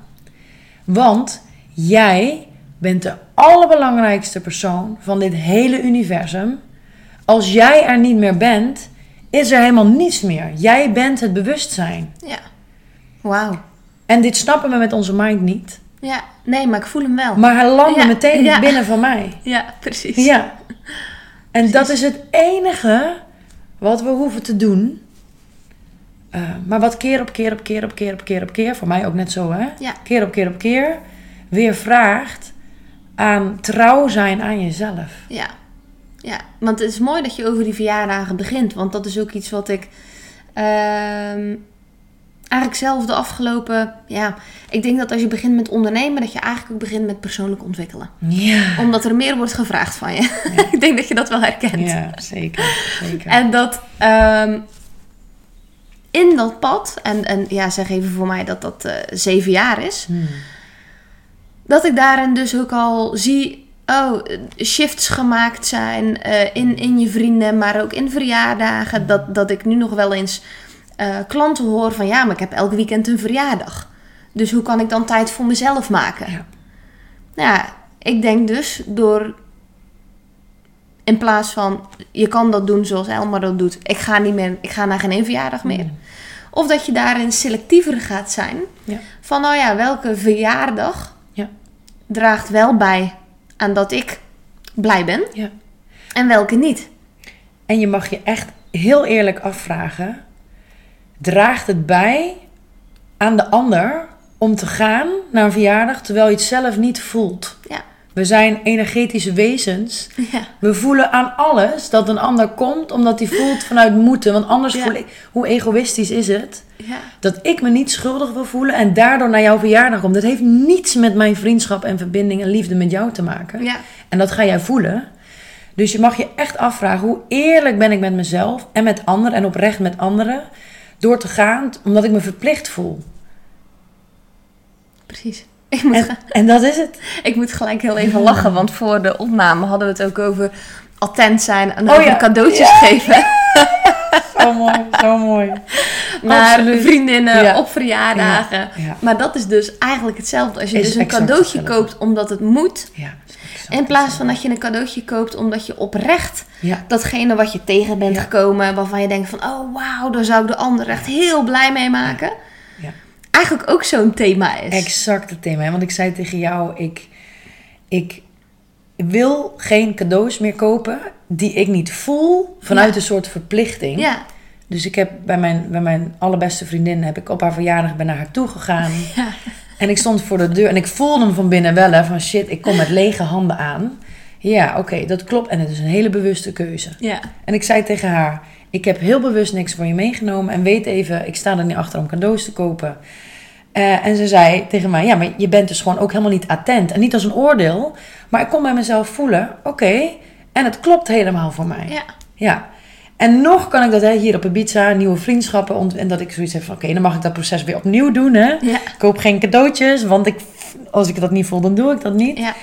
S2: Want jij bent de allerbelangrijkste persoon van dit hele universum. Als jij er niet meer bent, is er helemaal niets meer. Jij bent het bewustzijn.
S1: Ja. Wauw.
S2: En dit snappen we met onze mind niet.
S1: Ja, nee, maar ik voel hem wel.
S2: Maar hij landde
S1: Ja,
S2: meteen
S1: ja.
S2: binnen van mij.
S1: Ja, precies.
S2: Ja. En dat is het enige wat we hoeven te doen. Uh, maar wat keer op keer op keer op keer op keer op keer, voor mij ook net zo hè,
S1: Ja.
S2: keer op keer op keer, weer vraagt aan trouw zijn aan jezelf.
S1: Ja. ja, want het is mooi dat je over die verjaardagen begint. Want dat is ook iets wat ik ehm, eigenlijk zelf de afgelopen... Ja, ik denk dat als je begint met ondernemen... dat je eigenlijk ook begint met persoonlijk ontwikkelen.
S2: Ja.
S1: Omdat er meer wordt gevraagd van je. ik denk dat je dat wel herkent.
S2: Ja, zeker. zeker.
S1: En dat ehm, in dat pad... En, en ja, zeg even voor mij dat dat eh, zeven jaar is...
S2: Hmm.
S1: dat ik daarin dus ook al zie, oh, shifts gemaakt zijn eh, in, in je vrienden, maar ook in verjaardagen. Dat, dat ik nu nog wel eens eh, klanten hoor van, ja, maar ik heb elk weekend een verjaardag. Dus hoe kan ik dan tijd voor mezelf maken?
S2: Ja.
S1: Nou ja, ik denk dus door, in plaats van, je kan dat doen zoals Elma dat doet. Ik ga niet meer, ik ga naar geen één verjaardag meer.
S2: Mm.
S1: Of dat je daarin selectiever gaat zijn.
S2: Ja.
S1: Van nou ja, welke verjaardag
S2: Ja.
S1: draagt wel bij aan dat ik blij ben.
S2: Ja.
S1: En welke niet.
S2: En je mag je echt heel eerlijk afvragen: draagt het bij aan de ander om te gaan naar een verjaardag terwijl je het zelf niet voelt?
S1: Ja.
S2: We zijn energetische wezens.
S1: Ja.
S2: We voelen aan alles dat een ander komt omdat hij voelt vanuit moeten. Want anders
S1: Ja.
S2: voel ik, hoe egoïstisch is het?
S1: Ja.
S2: Dat ik me niet schuldig wil voelen en daardoor naar jouw verjaardag kom. Dat heeft niets met mijn vriendschap en verbinding en liefde met jou te maken.
S1: Ja.
S2: En dat ga jij voelen. Dus je mag je echt afvragen hoe eerlijk ben ik met mezelf en met anderen en oprecht met anderen. Door te gaan, omdat ik me verplicht voel.
S1: Precies. Ik moet,
S2: En, en dat is het.
S1: ik moet gelijk heel even lachen, want voor de opname hadden we het ook over attent zijn en
S2: Oh
S1: over
S2: ja.
S1: cadeautjes geven
S2: Zo mooi, zo mooi.
S1: Naar
S2: Absoluut.
S1: vriendinnen
S2: Ja.
S1: op verjaardagen.
S2: Ja, ja.
S1: Maar dat is dus eigenlijk hetzelfde. Als je
S2: Is
S1: dus een cadeautje
S2: hetzelfde.
S1: koopt omdat het moet, in plaats van dat je een cadeautje koopt omdat je oprecht datgene wat je tegen bent gekomen, waarvan je denkt van, oh wauw, daar zou ik de ander echt heel blij mee maken.
S2: Ja.
S1: Eigenlijk ook zo'n thema is.
S2: exact het thema. Want ik zei tegen jou, ik, ik wil geen cadeaus meer kopen die ik niet voel vanuit
S1: Ja.
S2: een soort verplichting.
S1: Ja,
S2: Dus ik heb bij mijn, bij mijn allerbeste vriendin, heb ik op haar verjaardag ben naar haar toe gegaan.
S1: ja,
S2: En ik stond voor de deur en ik voelde hem van binnen wel, hè, van shit, ik kom met lege handen aan. Ja, oké, dat klopt. En het is een hele bewuste keuze.
S1: ja.
S2: En ik zei tegen haar, ik heb heel bewust niks voor je meegenomen. En weet even, ik sta er niet achter om cadeaus te kopen. Eh, en ze zei tegen mij, ja, maar je bent dus gewoon ook helemaal niet attent. En niet als een oordeel, maar ik kon bij mezelf voelen, oké, en het klopt helemaal voor mij.
S1: ja.
S2: Ja. En nog kan ik dat hè, hier op Ibiza, nieuwe vriendschappen. ont- En dat ik zoiets heb van, oké, dan mag ik dat proces weer opnieuw doen. Hè?
S1: Ja.
S2: Ik koop geen cadeautjes, want ik, als ik dat niet voel, dan doe ik dat niet.
S1: Ja,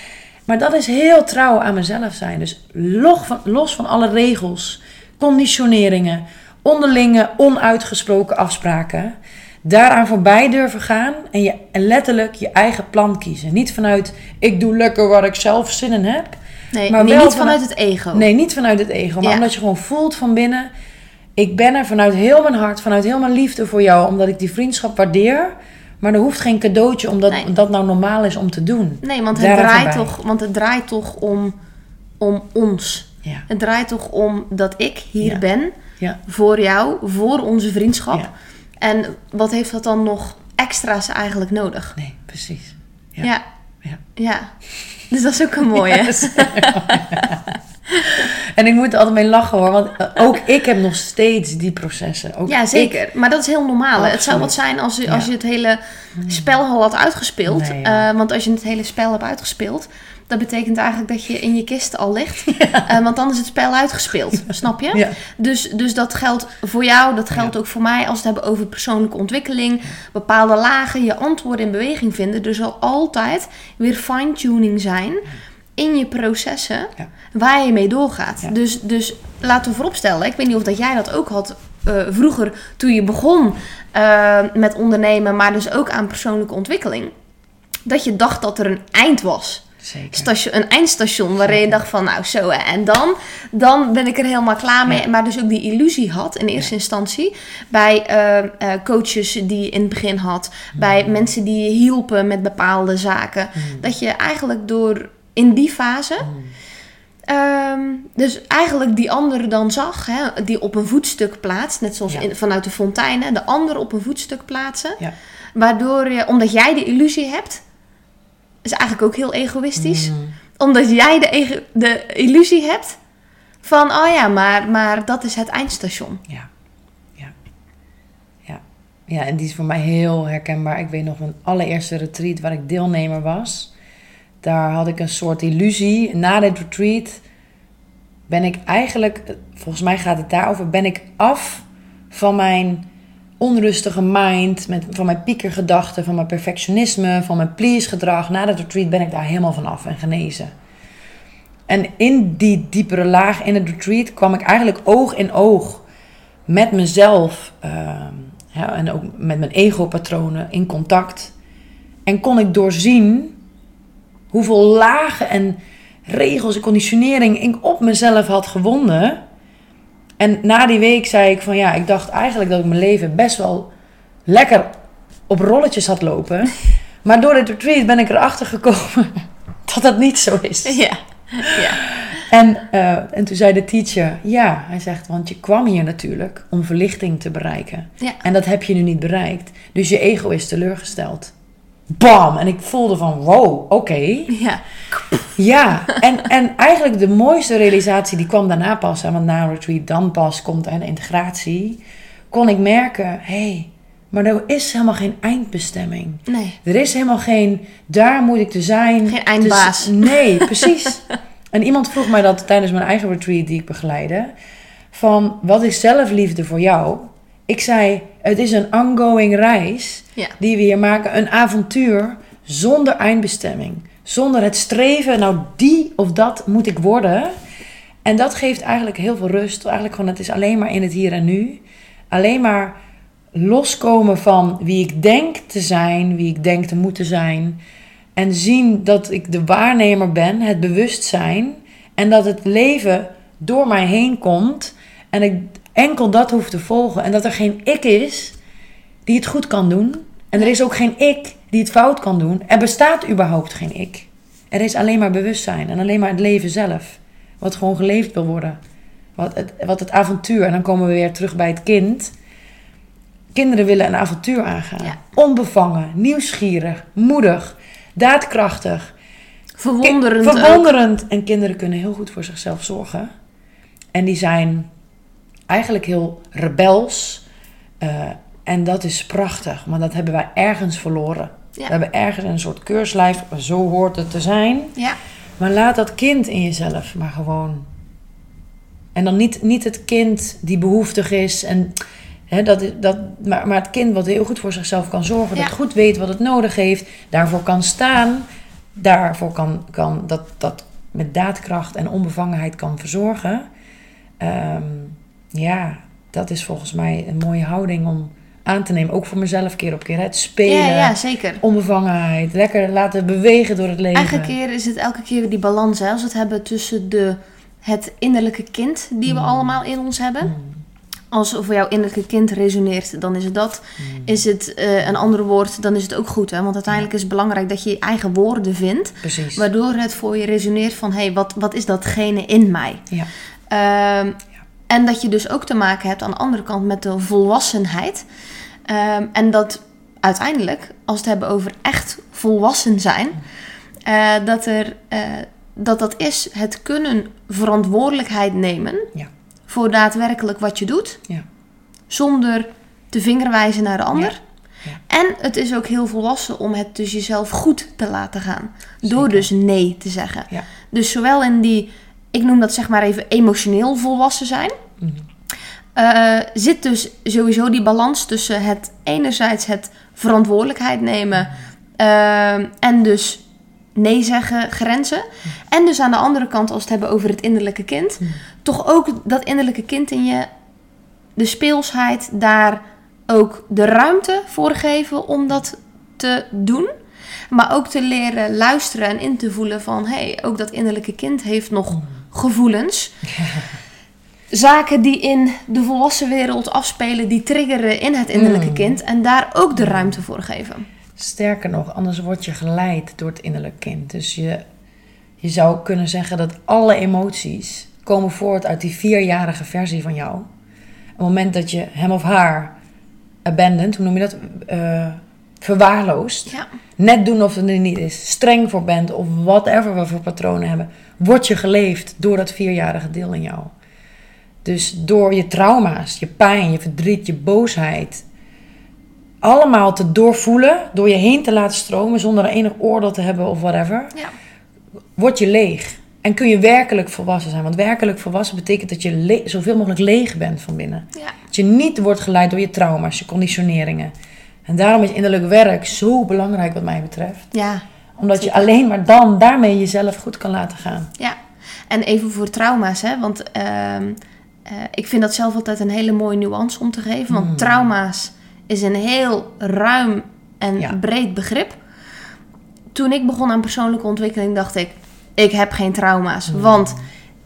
S2: Maar dat is heel trouw aan mezelf zijn. Dus los van, los van alle regels, conditioneringen, onderlinge, onuitgesproken afspraken. Daaraan voorbij durven gaan en, je, en letterlijk je eigen plan kiezen. Niet vanuit, ik doe lekker waar ik zelf zin in heb.
S1: Nee,
S2: Maar
S1: nee, niet
S2: vanuit-
S1: het ego.
S2: Nee, niet vanuit het ego, maar
S1: Ja.
S2: omdat je gewoon voelt van binnen. Ik ben er vanuit heel mijn hart, vanuit heel mijn liefde voor jou, omdat ik die vriendschap waardeer. Maar er hoeft geen cadeautje omdat
S1: Nee.
S2: dat nou normaal is om te doen.
S1: Nee, want het, draait toch, want het draait toch om, om ons.
S2: Ja,
S1: Het draait toch om dat ik hier
S2: Ja.
S1: ben voor jou, voor onze vriendschap. En wat heeft dat dan nog extra's eigenlijk nodig?
S2: nee, precies.
S1: Ja.
S2: Ja.
S1: Ja. Dus dat is ook een mooie.
S2: En ik moet er altijd mee lachen hoor, want eh, ook ik heb nog steeds die processen. Ook
S1: Ja,
S2: ik-
S1: zeker. Maar dat is heel normaal. Het zou wat zijn als je, als je het hele spel al had uitgespeeld.
S2: Nee, ja.
S1: Eh, want als je het hele spel hebt uitgespeeld, dat betekent eigenlijk dat je in je kist al ligt. Eh, want dan is het spel uitgespeeld. Snap je?
S2: Ja.
S1: Dus, dus dat geldt voor jou, dat geldt ook voor mij als we het hebben over persoonlijke ontwikkeling. Bepaalde lagen, je antwoorden in beweging vinden. Er zal altijd weer fine-tuning zijn in je processen waar je mee doorgaat. Dus, dus laten we vooropstellen, ik weet niet of dat jij dat ook had eh, vroeger toen je begon eh, met ondernemen, maar dus ook aan persoonlijke ontwikkeling. Dat je dacht dat er een eind was.
S2: Zeker.
S1: Station, een eindstation waarin je dacht van nou zo hè, en dan, dan ben ik er helemaal klaar mee.
S2: Ja.
S1: Maar dus ook die illusie had in eerste instantie bij eh, eh, coaches die je in het begin had, bij
S2: Mm.
S1: mensen die je hielpen met bepaalde zaken. Dat je eigenlijk door in die fase,
S2: Mm.
S1: ehm, dus eigenlijk die andere dan zag, hè, die op een voetstuk plaatst, net zoals
S2: Ja.
S1: in, vanuit de fonteinen, de ander op een voetstuk plaatsen.
S2: Ja.
S1: Waardoor je, omdat jij de illusie hebt, is eigenlijk ook heel egoïstisch
S2: Mm.
S1: omdat jij de, de illusie hebt van, oh ja, maar, maar dat is het eindstation.
S2: Ja. Ja. Ja. Ja, en die is voor mij heel herkenbaar. Ik weet nog mijn allereerste retreat waar ik deelnemer was. Daar had ik een soort illusie. Na dit retreat ben ik eigenlijk, volgens mij gaat het daarover, ben ik af van mijn onrustige mind, met, van mijn piekergedachten, van mijn perfectionisme, van mijn please gedrag. Na dat retreat ben ik daar helemaal van af en genezen. En in die diepere laag in het retreat kwam ik eigenlijk oog in oog met mezelf ja, en ook met mijn ego-patronen in contact. En kon ik doorzien hoeveel lagen en regels en conditionering ik op mezelf had gewonnen. En na die week zei ik van ja, ik dacht eigenlijk dat ik mijn leven best wel lekker op rolletjes had lopen. Maar door het retreat ben ik erachter gekomen dat dat niet zo is.
S1: Ja. ja.
S2: En, uh, en toen zei de teacher, ja, hij zegt, want je kwam hier natuurlijk om verlichting te bereiken.
S1: Ja.
S2: En dat heb je nu niet bereikt. Dus je ego is teleurgesteld. Bam! En ik voelde van, wow, oké.
S1: Ja.
S2: Ja, en, en eigenlijk de mooiste realisatie, die kwam daarna pas. Hè, want na een retreat dan pas komt een integratie. Kon ik merken, hé, hey, maar er is helemaal geen eindbestemming.
S1: Nee.
S2: Er is helemaal geen, daar moet ik te zijn.
S1: Geen eindbaas.
S2: Dus- nee, precies. en iemand vroeg mij dat tijdens mijn eigen retreat die ik begeleide. Van, wat is zelfliefde voor jou? Ik zei, het is een ongoing reis
S1: Ja.
S2: die we hier maken. Een avontuur zonder eindbestemming. Zonder het streven, nou die of dat moet ik worden. En dat geeft eigenlijk heel veel rust. Eigenlijk gewoon, het is alleen maar in het hier en nu. Alleen maar loskomen van wie ik denk te zijn, wie ik denk te moeten zijn. En zien dat ik de waarnemer ben, het bewustzijn. En dat het leven door mij heen komt. En ik enkel dat hoef te volgen. En dat er geen ik is die het goed kan doen. En er is ook geen ik die het fout kan doen. Er bestaat überhaupt geen ik. Er is alleen maar bewustzijn en alleen maar het leven zelf. Wat gewoon geleefd wil worden. Wat het, wat het avontuur. En dan komen we weer terug bij het kind. Kinderen willen een avontuur aangaan.
S1: Ja.
S2: Onbevangen, nieuwsgierig, moedig, daadkrachtig.
S1: Verwonderend.
S2: Ki-
S1: ook.
S2: Verwonderend. En kinderen kunnen heel goed voor zichzelf zorgen. En die zijn eigenlijk heel rebels. Eh, en dat is prachtig. Maar dat hebben wij ergens verloren.
S1: Ja.
S2: We hebben ergens een soort keurslijf. Zo hoort het te zijn.
S1: Ja.
S2: Maar laat dat kind in jezelf maar gewoon. En dan niet, niet het kind die behoeftig is. En, hè, dat, dat, maar, maar het kind wat heel goed voor zichzelf kan zorgen.
S1: Ja.
S2: Dat goed weet wat het nodig heeft. Daarvoor kan staan. Daarvoor kan, kan dat, dat met daadkracht en onbevangenheid kan verzorgen. Ehm, ja, dat is volgens mij een mooie houding om aan te nemen. Ook voor mezelf keer op keer. Het spelen,
S1: Ja, ja, zeker.
S2: onbevangenheid. Lekker laten bewegen door het leven.
S1: Eigenlijk keer is het elke keer weer die balans. Hè? Als we het hebben tussen de, het innerlijke kind die we
S2: Mm.
S1: allemaal in ons hebben.
S2: Mm,
S1: Als voor jouw innerlijke kind resoneert, dan is het dat.
S2: mm.
S1: Is het eh, een ander woord, dan is het ook goed. Hè? Want uiteindelijk is het belangrijk dat je je eigen woorden vindt.
S2: Precies.
S1: Waardoor het voor je resoneert van... hé, hey, wat, wat is datgene in mij?
S2: Ja.
S1: Ehm, En dat je dus ook te maken hebt aan de andere kant met de volwassenheid. Ehm, en dat uiteindelijk, als we het hebben over echt volwassen zijn... eh, dat, er, eh, dat dat is het kunnen verantwoordelijkheid nemen...
S2: Ja.
S1: voor daadwerkelijk wat je doet...
S2: Ja.
S1: zonder te vingerwijzen naar de ander...
S2: Ja.
S1: En het is ook heel volwassen om het dus jezelf goed te laten gaan. Door dus nee te zeggen.
S2: Ja.
S1: Dus zowel in die, ik noem dat zeg maar even emotioneel volwassen zijn. Eh, zit dus sowieso die balans tussen het enerzijds het verantwoordelijkheid nemen. eh, en dus nee zeggen, grenzen. En dus aan de andere kant, als we het hebben over het innerlijke kind. Toch ook dat innerlijke kind in je, de speelsheid, daar ook de ruimte voor geven om dat te doen. Maar ook te leren luisteren en in te voelen van... hé, hey, ook dat innerlijke kind heeft nog gevoelens. Zaken die in de volwassen wereld afspelen... die triggeren in het innerlijke
S2: Mm.
S1: kind. En daar ook de ruimte voor geven.
S2: Sterker nog, anders word je geleid door het innerlijk kind. Dus je, je zou kunnen zeggen dat alle emoties komen voort uit die vierjarige versie van jou. Op het moment dat je hem of haar abandoned, hoe noem je dat? Eh, verwaarloost.
S1: Ja,
S2: Net doen of het er niet is. Streng voor bent of whatever we voor patronen hebben. Word je geleefd door dat vierjarige deel in jou. Dus door je trauma's, je pijn, je verdriet, je boosheid. Allemaal te doorvoelen, door je heen te laten stromen zonder er enig oordeel te hebben of whatever.
S1: ja,
S2: Word je leeg. En kun je werkelijk volwassen zijn. Want werkelijk volwassen betekent dat je zoveel mogelijk leeg bent van binnen.
S1: ja.
S2: Dat je niet wordt geleid door je trauma's, je conditioneringen. En daarom is innerlijk werk zo belangrijk wat mij betreft.
S1: ja.
S2: Omdat je alleen maar dan daarmee jezelf goed kan laten gaan.
S1: Ja, en even voor trauma's, hè? want ehm, eh, ik vind dat zelf altijd een hele mooie nuance om te geven. Want
S2: Mm.
S1: trauma's is een heel ruim en
S2: Ja.
S1: breed begrip. Toen ik begon aan persoonlijke ontwikkeling, dacht ik: ik heb geen trauma's.
S2: Mm.
S1: Want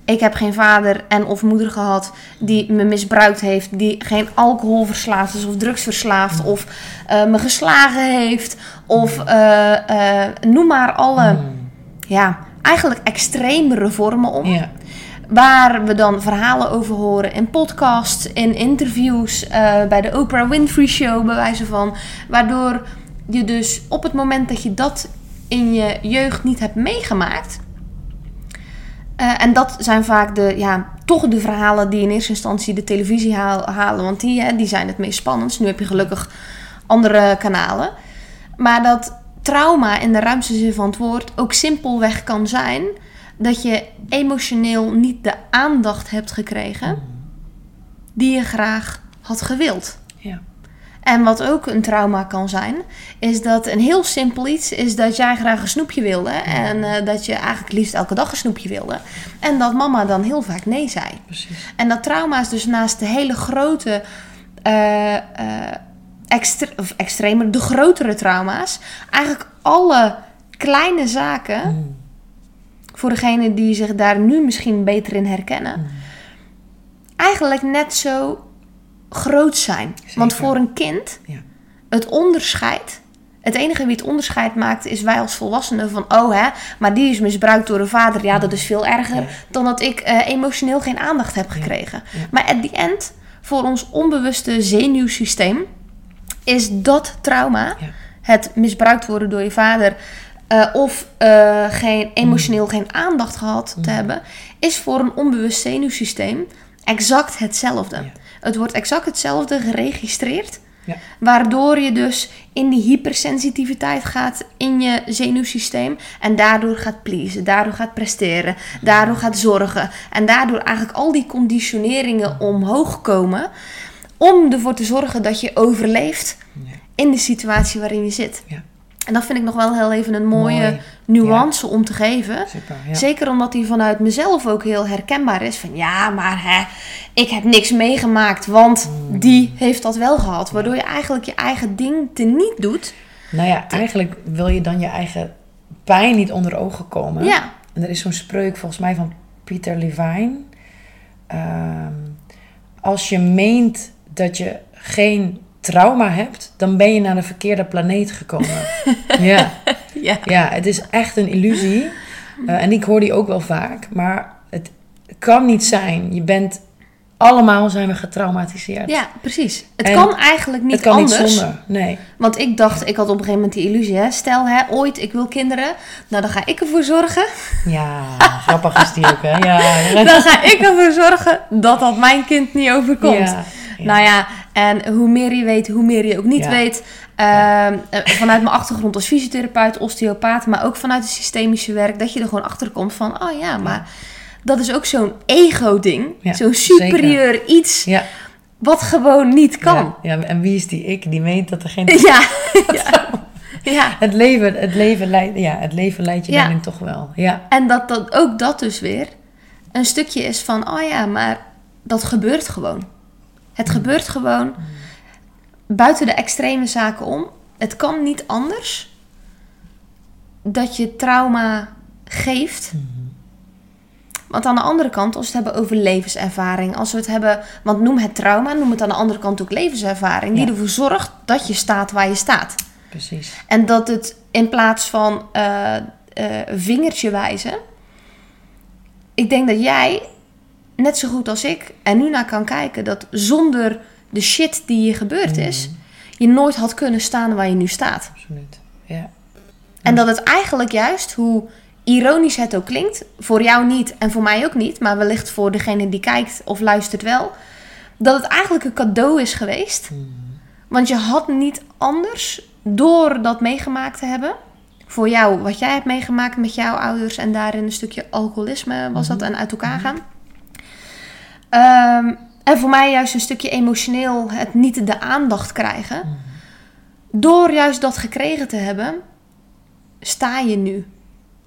S1: ik heb geen vader en of moeder gehad die me misbruikt heeft, die geen alcohol verslaafd is of drugsverslaafd of uh, me geslagen heeft of uh, uh, noem maar alle, mm. ja, eigenlijk extremere vormen om. Waar we dan verhalen over horen in podcasts, in interviews, bij de Oprah Winfrey Show, bij wijze van. Waardoor je dus op het moment dat je dat in je jeugd niet hebt meegemaakt, uh, en dat zijn vaak de, ja, toch de verhalen die in eerste instantie de televisie halen. Want die, hè, die zijn het meest spannend. Nu heb je gelukkig andere kanalen. Maar dat trauma in de ruimste zin van het woord ook simpelweg kan zijn dat je emotioneel niet de aandacht hebt gekregen die je graag had gewild. En wat ook een trauma kan zijn, is dat een heel simpel iets is dat jij graag een snoepje wilde. En uh, dat je eigenlijk liefst elke dag een snoepje wilde. En dat mama dan heel vaak nee zei. Precies. En dat trauma is dus naast de hele grote. Uh, extre of extremer, de grotere trauma's. Eigenlijk alle kleine zaken. Mm. Voor degene die zich daar nu misschien beter in herkennen. Mm. Eigenlijk net zo groot zijn. Want voor een kind, ja. het onderscheid, het enige wie het onderscheid maakt, is wij als volwassenen van, oh hè, maar die is misbruikt door een vader. Ja, dat is veel erger dan dat ik uh, emotioneel geen aandacht heb gekregen. Maar at the end, voor ons onbewuste zenuwsysteem, is dat trauma, het misbruikt worden door je vader, uh, of uh, geen, emotioneel geen aandacht gehad te hebben, is voor een onbewust zenuwsysteem exact hetzelfde. Het wordt exact hetzelfde geregistreerd. Ja. Waardoor je dus in die hypersensitiviteit gaat in je zenuwsysteem. En daardoor gaat pleasen, daardoor gaat presteren, daardoor gaat zorgen. En daardoor eigenlijk al die conditioneringen omhoog komen. Om ervoor te zorgen dat je overleeft in de situatie waarin je zit. Ja. En dat vind ik nog wel heel even een mooie nuance om te geven. Zeker omdat die vanuit mezelf ook heel herkenbaar is. Van ja, maar hè, ik heb niks meegemaakt, want mm. die heeft dat wel gehad. Waardoor je eigenlijk je eigen ding te niet doet.
S2: Nou ja, eigenlijk wil je dan je eigen pijn niet onder ogen komen. Ja. En er is zo'n spreuk volgens mij van Peter Levine. Ehm, als je meent dat je geen trauma hebt, dan ben je naar de verkeerde planeet gekomen. ja. ja. Ja, het is echt een illusie. Uh, en ik hoor die ook wel vaak. Maar het kan niet zijn. Je bent allemaal zijn we getraumatiseerd.
S1: Ja, precies. Het kan eigenlijk niet het kan anders. Niet zonder,
S2: nee.
S1: Want ik dacht, ik had op een gegeven moment die illusie, hè. Stel, hè, ooit, ik wil kinderen. Nou, dan ga ik ervoor zorgen.
S2: Ja, grappig is die ook, hè. Ja.
S1: dan ga ik ervoor zorgen dat dat mijn kind niet overkomt. Ja. Nou ja, en hoe meer je weet, hoe meer je ook niet weet. Ehm, eh, vanuit mijn achtergrond als fysiotherapeut, osteopaat, maar ook vanuit het systemische werk, dat je er gewoon achter komt van, oh ja, maar dat is ook zo'n ego-ding. zo'n superieur iets. Wat gewoon niet kan.
S2: Ja, en wie is die ik die meent dat er geen.
S1: Ja, ja. ja.
S2: Het, leven, het, leven leidt, ja, het leven leidt je daarin toch wel. Ja.
S1: En dat, dat ook dat dus weer een stukje is van: oh ja, maar dat gebeurt gewoon. Het gebeurt gewoon buiten de extreme zaken om. Het kan niet anders dat je trauma geeft. Mm-hmm. Want aan de andere kant, als we het hebben over levenservaring, als we het hebben, want noem het trauma, noem het aan de andere kant ook levenservaring, die ervoor zorgt dat je staat waar je staat.
S2: Precies.
S1: En dat het in plaats van uh, vingertje wijzen, ik denk dat jij net zo goed als ik er nu naar kan kijken dat zonder de shit die je gebeurd is, mm. je nooit had kunnen staan waar je nu staat.
S2: Absoluut. Ja.
S1: En dat het eigenlijk juist, hoe ironisch het ook klinkt, voor jou niet en voor mij ook niet, maar wellicht voor degene die kijkt of luistert wel, dat het eigenlijk een cadeau is geweest. Mm. Want je had niet anders, door dat meegemaakt te hebben, voor jou, wat jij hebt meegemaakt met jouw ouders en daarin een stukje alcoholisme was dat mhm. en uit elkaar mhm. gaan. Ehm, en voor mij juist een stukje emotioneel het niet de aandacht krijgen. Mhm. Door juist dat gekregen te hebben, sta je nu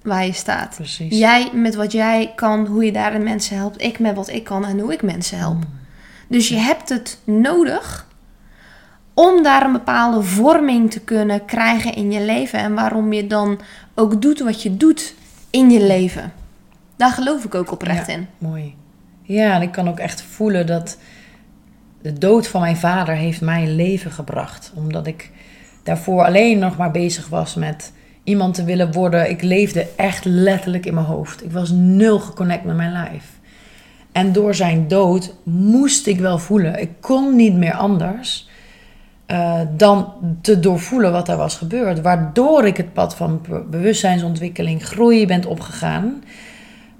S1: waar je staat.
S2: Precies.
S1: Jij met wat jij kan, hoe je daar de mensen helpt. Ik met wat ik kan en hoe ik mensen help. Mm. Dus je hebt het nodig om daar een bepaalde vorming te kunnen krijgen in je leven. En waarom je dan ook doet wat je doet in je leven. Daar geloof ik ook oprecht in.
S2: Mooi. Ja, en ik kan ook echt voelen dat de dood van mijn vader heeft mij leven gebracht. Omdat ik daarvoor alleen nog maar bezig was met iemand te willen worden. Ik leefde echt letterlijk in mijn hoofd. Ik was nul geconnect met mijn lijf. En door zijn dood moest ik wel voelen. Ik kon niet meer anders uh, dan te doorvoelen wat er was gebeurd. Waardoor ik het pad van bewustzijnsontwikkeling, groei ben opgegaan.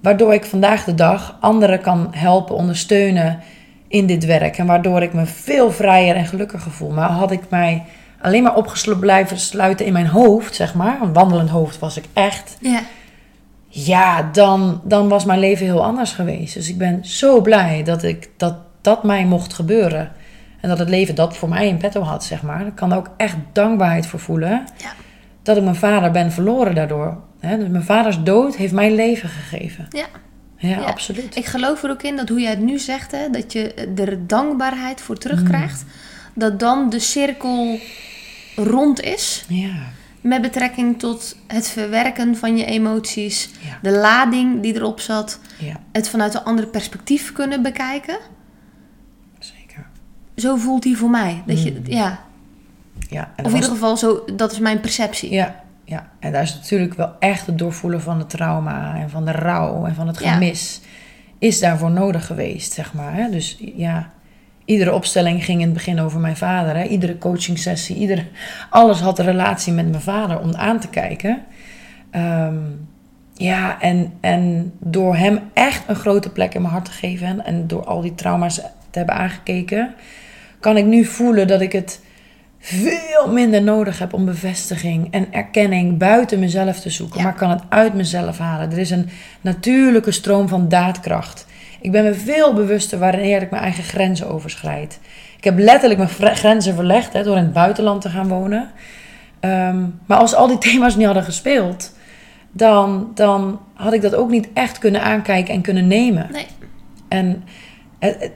S2: Waardoor ik vandaag de dag anderen kan helpen, ondersteunen in dit werk. En waardoor ik me veel vrijer en gelukkiger voel. Maar had ik mij alleen maar opgesloten blijven sluiten in mijn hoofd, zeg maar. Een wandelend hoofd was ik echt. Ja. Ja, dan, dan was mijn leven heel anders geweest. Dus ik ben zo blij dat, ik, dat dat mij mocht gebeuren. En dat het leven dat voor mij in petto had, zeg maar. Ik kan ook echt dankbaarheid voor voelen. Ja. Dat ik mijn vader ben verloren daardoor. dus mijn vaders dood heeft mij leven gegeven. Ja. Ja, absoluut.
S1: Ik geloof er ook in dat hoe jij het nu zegt, hè, dat je er dankbaarheid voor terugkrijgt. Mm. Dat dan de cirkel rond is. Ja. Met betrekking tot het verwerken van je emoties, de lading die erop zat, ja. het vanuit een ander perspectief kunnen bekijken. Zeker. Zo voelt hij voor mij. Dat je, mm. ja. Ja, of in ieder geval, zo, dat is mijn perceptie.
S2: Ja, ja, en daar is natuurlijk wel echt het doorvoelen van het trauma en van de rouw en van het gemis. Is daarvoor nodig geweest, zeg maar. Hè? Dus ja, iedere opstelling ging in het begin over mijn vader. Hè? Iedere coaching sessie, iedere, alles had een relatie met mijn vader om aan te kijken. Ehm, ja, en, en door hem echt een grote plek in mijn hart te geven en, en door al die trauma's te hebben aangekeken, kan ik nu voelen dat ik het veel minder nodig heb om bevestiging en erkenning buiten mezelf te zoeken. Maar kan het uit mezelf halen. Er is een natuurlijke stroom van daadkracht. Ik ben me veel bewuster wanneer ik mijn eigen grenzen overschrijd. Ik heb letterlijk mijn grenzen verlegd hè, door in het buitenland te gaan wonen. Ehm, maar als al die thema's niet hadden gespeeld, dan, dan had ik dat ook niet echt kunnen aankijken en kunnen nemen. Nee. En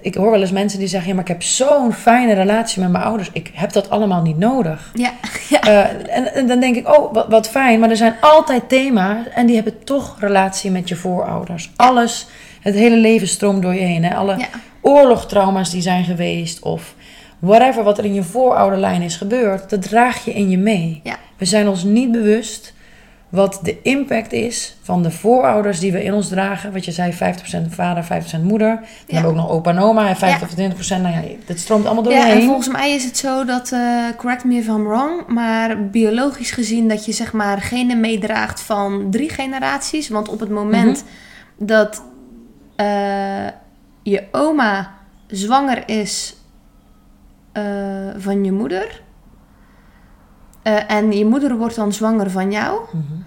S2: ik hoor wel eens mensen die zeggen: ja, maar ik heb zo'n fijne relatie met mijn ouders. Ik heb dat allemaal niet nodig. Ja. ja. Uh, en, en, dan denk ik: oh, wat, wat, fijn. Maar er zijn altijd thema's en die hebben toch relatie met je voorouders. Alles, het hele leven stroomt door je heen. Hè? Alle oorlogtrauma's die zijn geweest of whatever wat er in je voorouderlijn is gebeurd, dat draag je in je mee. We zijn ons niet bewust wat de impact is van de voorouders die we in ons dragen. Wat je zei, 50% vader, 50% moeder. Dan hebben we ook nog opa en oma en 50 of 20%. Nou ja, dat stroomt allemaal door
S1: ja,
S2: heen.
S1: En volgens mij is het zo dat, uh, correct me if I'm wrong, maar biologisch gezien dat je zeg maar genen meedraagt van drie generaties. Want op het moment mhm. dat uh, je oma zwanger is uh, van je moeder uh, en je moeder wordt dan zwanger van jou. Mm -hmm.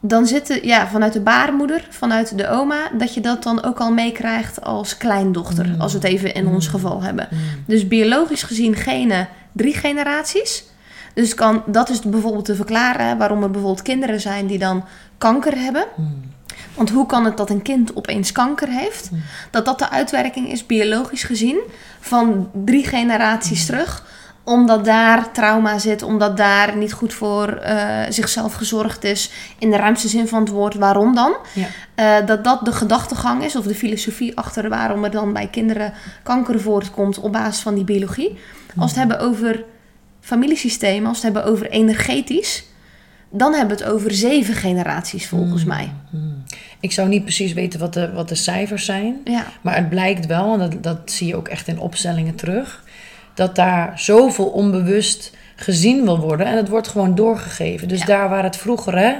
S1: Dan zitten, ja, vanuit de baarmoeder, vanuit de oma, dat je dat dan ook al meekrijgt als kleindochter. Mm. Als we het even in ons geval hebben. Mm. Dus biologisch gezien genen drie generaties. Dus kan, dat is bijvoorbeeld te verklaren waarom er bijvoorbeeld kinderen zijn die dan kanker hebben. Want hoe kan het dat een kind opeens kanker heeft? Dat dat de uitwerking is, biologisch gezien, van drie generaties terug omdat daar trauma zit, omdat daar niet goed voor uh, zichzelf gezorgd is. In de ruimste zin van het woord, waarom dan? Ja. Uh, dat dat de gedachtegang is, of de filosofie achter waarom er dan bij kinderen kanker voortkomt op basis van die biologie. Als we het hebben over familiesystemen, als we het hebben over energetisch, dan hebben we het over zeven generaties volgens mm. mij.
S2: Mm. Ik zou niet precies weten wat de, wat de cijfers zijn, ja. maar het blijkt wel, en dat, dat zie je ook echt in opstellingen terug dat daar zoveel onbewust gezien wil worden. En het wordt gewoon doorgegeven. Dus daar waar het vroeger, hè,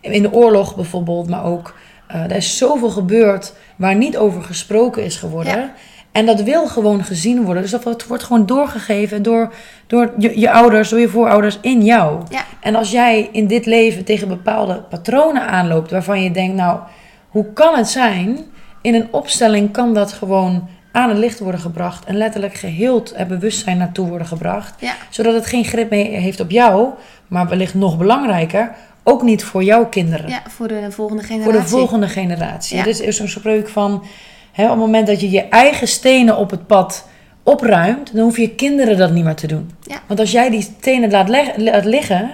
S2: in de oorlog bijvoorbeeld, maar ook, uh, er is zoveel gebeurd waar niet over gesproken is geworden. En dat wil gewoon gezien worden. Dus dat wordt, gewoon doorgegeven door, door je, je, ouders, door je voorouders in jou. Ja. En als jij in dit leven tegen bepaalde patronen aanloopt waarvan je denkt, nou, hoe kan het zijn? In een opstelling kan dat gewoon aan het licht worden gebracht en letterlijk geheeld en bewustzijn naartoe worden gebracht. Zodat het geen grip meer heeft op jou, maar wellicht nog belangrijker, ook niet voor jouw kinderen.
S1: Ja, voor de volgende generatie.
S2: Voor de volgende generatie. Ja. Dit is zo'n spreuk van, hè, op het moment dat je je eigen stenen op het pad opruimt, dan hoef je kinderen dat niet meer te doen. Ja. Want als jij die stenen laat, laat liggen,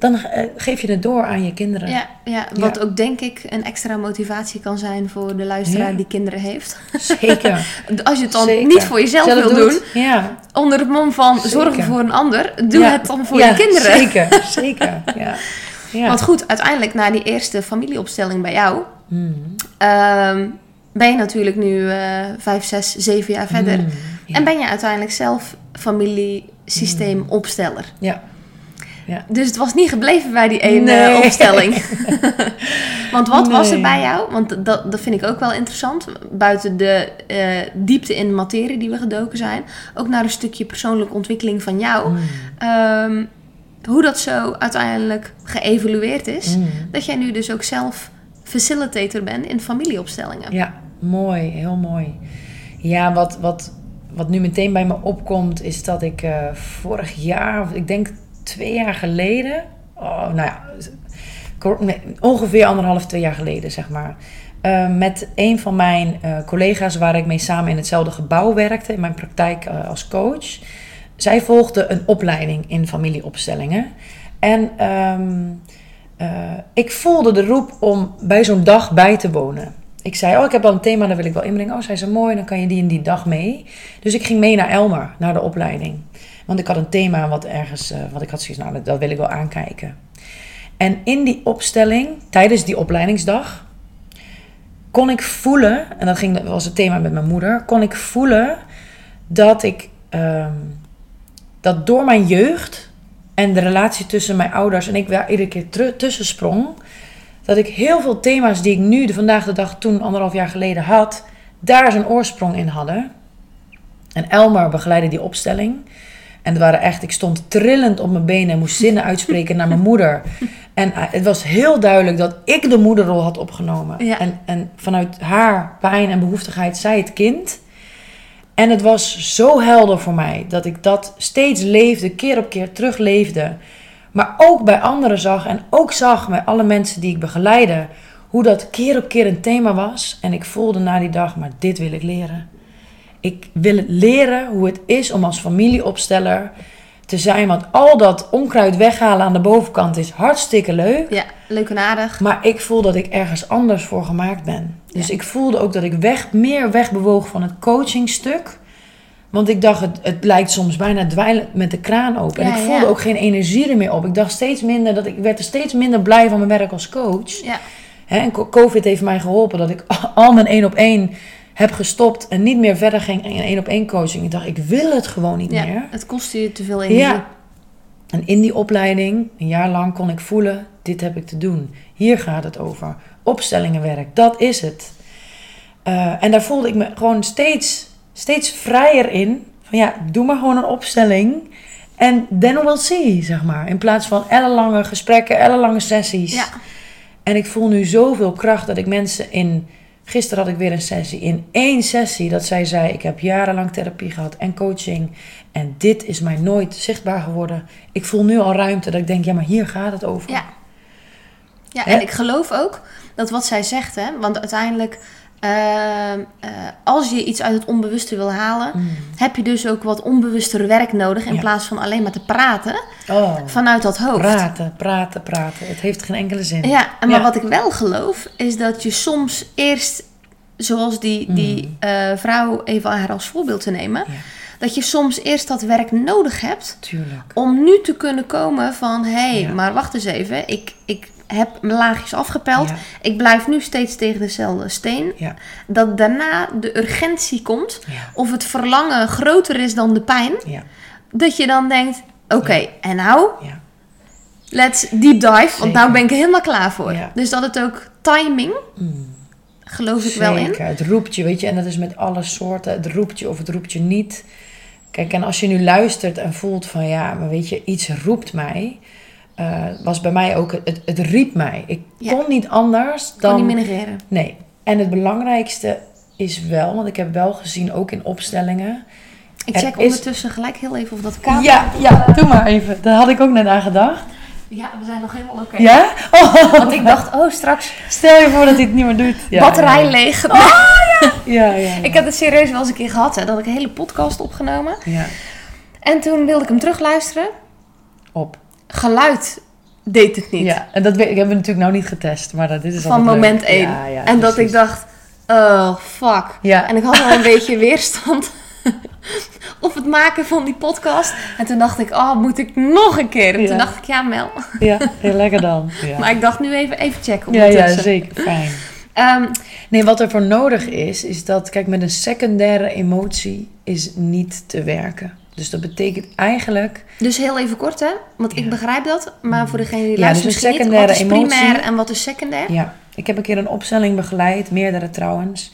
S2: dan eh, geef je het door aan je kinderen.
S1: Ja, ja wat ook denk ik een extra motivatie kan zijn voor de luisteraar die kinderen heeft.
S2: Zeker.
S1: Als je het dan niet voor jezelf wil doet. doen,
S2: ja.
S1: onder het mom van zorgen voor een ander, doe het dan voor je kinderen.
S2: Zeker, zeker. Ja.
S1: Ja. Want goed, uiteindelijk na die eerste familieopstelling bij jou, mm. ben je natuurlijk nu uh, vijf, zes, zeven jaar verder. Mm, en ben je uiteindelijk zelf familiesysteemopsteller.
S2: Ja.
S1: Ja. Dus het was niet gebleven bij die ene opstelling. Want wat was er bij jou? Want dat, dat vind ik ook wel interessant. Buiten de uh, diepte in de materie die we gedoken zijn. Ook naar een stukje persoonlijke ontwikkeling van jou. Um, hoe dat zo uiteindelijk geëvolueerd is. Mm. Dat jij nu dus ook zelf facilitator bent in familieopstellingen.
S2: Ja, mooi, heel mooi. Ja, wat, wat, wat nu meteen bij me opkomt, is dat ik uh, vorig jaar, ik denk twee jaar geleden, oh, nou ja, ongeveer anderhalf, twee jaar geleden, zeg maar. Uh, met een van mijn uh, collega's waar ik mee samen in hetzelfde gebouw werkte, in mijn praktijk als coach zij volgde een opleiding in familieopstellingen. En ehm, eh, ik voelde de roep om bij zo'n dag bij te wonen. Ik zei, oh, ik heb al een thema, daar wil ik wel inbrengen. Oh, zei ze, mooi, dan kan je die en die dag mee. Dus ik ging mee naar Elmer, naar de opleiding. Want ik had een thema wat ergens, uh, wat ik had zoiets, nou, dat wil ik wel aankijken. En in die opstelling, tijdens die opleidingsdag, kon ik voelen, en dat, ging, dat was het thema met mijn moeder, kon ik voelen dat ik ehm, dat door mijn jeugd en de relatie tussen mijn ouders en ik daar iedere keer tussen sprong, dat ik heel veel thema's die ik nu de vandaag de dag toen anderhalf jaar geleden had, daar zijn oorsprong in hadden. En Elmar begeleidde die opstelling. En het waren echt, ik stond trillend op mijn benen en moest zinnen uitspreken naar mijn moeder. En eh, het was heel duidelijk dat ik de moederrol had opgenomen. En, en vanuit haar pijn en behoeftigheid zij het kind. En het was zo helder voor mij dat ik dat steeds leefde, keer op keer terugleefde. Maar ook bij anderen zag en ook zag bij alle mensen die ik begeleide, hoe dat keer op keer een thema was. En ik voelde na die dag, maar dit wil ik leren. Ik wil leren hoe het is om als familieopsteller te zijn. Want al dat onkruid weghalen aan de bovenkant is hartstikke leuk.
S1: Ja, leuk en aardig.
S2: Maar ik voel dat ik ergens anders voor gemaakt ben. Dus ik voelde ook dat ik weg, meer wegbewoog van het coachingstuk. Want ik dacht, het, het lijkt soms bijna dweilen met de kraan open. en ik voelde ook geen energie er meer op. Ik dacht steeds minder dat ik, werd er steeds minder blij van mijn werk als coach.
S1: Ja.
S2: en COVID heeft mij geholpen dat ik al mijn één op één heb gestopt en niet meer verder ging in één op één coaching. Ik dacht, ik wil het gewoon niet ja, meer.
S1: Het kostte je te veel energie. Ja.
S2: En in die opleiding, een jaar lang, kon ik voelen: dit heb ik te doen. Hier gaat het over. Opstellingenwerk, dat is het. Uh, en daar voelde ik me gewoon steeds, steeds vrijer in. Van ja, doe maar gewoon een opstelling. En then we'll see, zeg maar. In plaats van ellenlange gesprekken, ellenlange sessies.
S1: Ja.
S2: En ik voel nu zoveel kracht dat ik mensen in Gisteren had ik weer een sessie. In één sessie dat zij zei: Ik heb jarenlang therapie gehad en coaching. En dit is mij nooit zichtbaar geworden. Ik voel nu al ruimte dat ik denk: Ja, maar hier gaat het over.
S1: Ja, ja en ik geloof ook dat wat zij zegt, hè, want uiteindelijk. Uh, uh, als je iets uit het onbewuste wil halen, mm. heb je dus ook wat onbewuster werk nodig in plaats van alleen maar te praten oh, vanuit dat hoofd.
S2: Praten, praten, praten. Het heeft geen enkele zin.
S1: Ja, maar wat ik wel geloof is dat je soms eerst zoals die, die mm. uh, vrouw, even haar als voorbeeld te nemen. Dat je soms eerst dat werk nodig hebt.
S2: Tuurlijk.
S1: Om nu te kunnen komen van... Hé, hey, maar wacht eens even. Ik, ik heb mijn laagjes afgepeld. Ik blijf nu steeds tegen dezelfde steen. Dat daarna de urgentie komt. Of het verlangen groter is dan de pijn. Dat je dan denkt... Oké, en nou... Let's deep dive. Want nou ben ik er helemaal klaar voor. Dus dat het ook timing... Mm geloof ik wel in.
S2: Het roept je, weet je, en dat is met alle soorten. Het roept je of het roept je niet. Kijk, en als je nu luistert en voelt van ja, maar weet je, iets roept mij. Uh, was bij mij ook, het, het riep mij. Ik kon niet anders dan.
S1: Kon niet negeren.
S2: Nee. En het belangrijkste is wel, want ik heb wel gezien, ook in opstellingen.
S1: Ik check ondertussen gelijk heel even of dat kan.
S2: Ja, ja, doe maar even. Daar had ik ook net aan gedacht.
S1: Ja, we zijn nog helemaal oké.
S2: Ja?
S1: Oh. Want ik dacht, oh, straks...
S2: Stel je voor dat hij het niet meer doet.
S1: Ja, Batterij leeg.
S2: Oh, ja. ja, ja,
S1: Ik heb het serieus wel eens een keer gehad, hè. Dat ik een hele podcast opgenomen.
S2: Ja.
S1: En toen wilde ik hem terugluisteren.
S2: Op?
S1: Geluid deed het niet.
S2: Ja, en dat we- ik heb we natuurlijk nou niet getest, maar dat, dit is
S1: Van moment één.
S2: Ja, ja,
S1: en dat ik dacht, oh fuck.
S2: Ja.
S1: En ik had al een beetje weerstand op het maken van die podcast. En toen dacht ik, oh, moet ik nog een keer? En toen dacht ik, ja Mel.
S2: Ja, heel lekker dan. Ja,
S1: Maar ik dacht nu even, even checken
S2: ja, ja, zeker. Fijn.
S1: Ehm,
S2: Nee, wat er voor nodig is, is dat, kijk, met een secundaire emotie is niet te werken. Dus dat betekent eigenlijk,
S1: dus heel even kort hè, want ik
S2: Ja.
S1: begrijp dat. Maar voor degene die
S2: Ja,
S1: luistert
S2: dus
S1: misschien niet, wat is primair en wat is secundair?
S2: ja, ik heb een keer een opstelling begeleid, meerdere trouwens,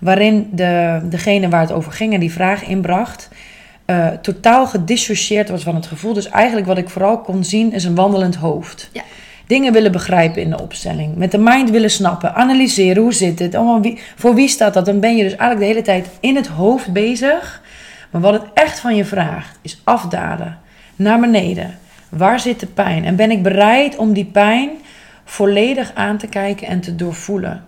S2: waarin de, degene waar het over ging en die vraag inbracht, eh, totaal gedissocieerd was van het gevoel. Dus eigenlijk wat ik vooral kon zien is een wandelend hoofd.
S1: Ja.
S2: Dingen willen begrijpen in de opstelling. Met de mind willen snappen. Analyseren. Hoe zit het? Oh, wie, voor wie staat dat? Dan ben je dus eigenlijk de hele tijd in het hoofd bezig. Maar wat het echt van je vraagt is afdalen. Naar beneden. Waar zit de pijn? En ben ik bereid om die pijn volledig aan te kijken en te doorvoelen?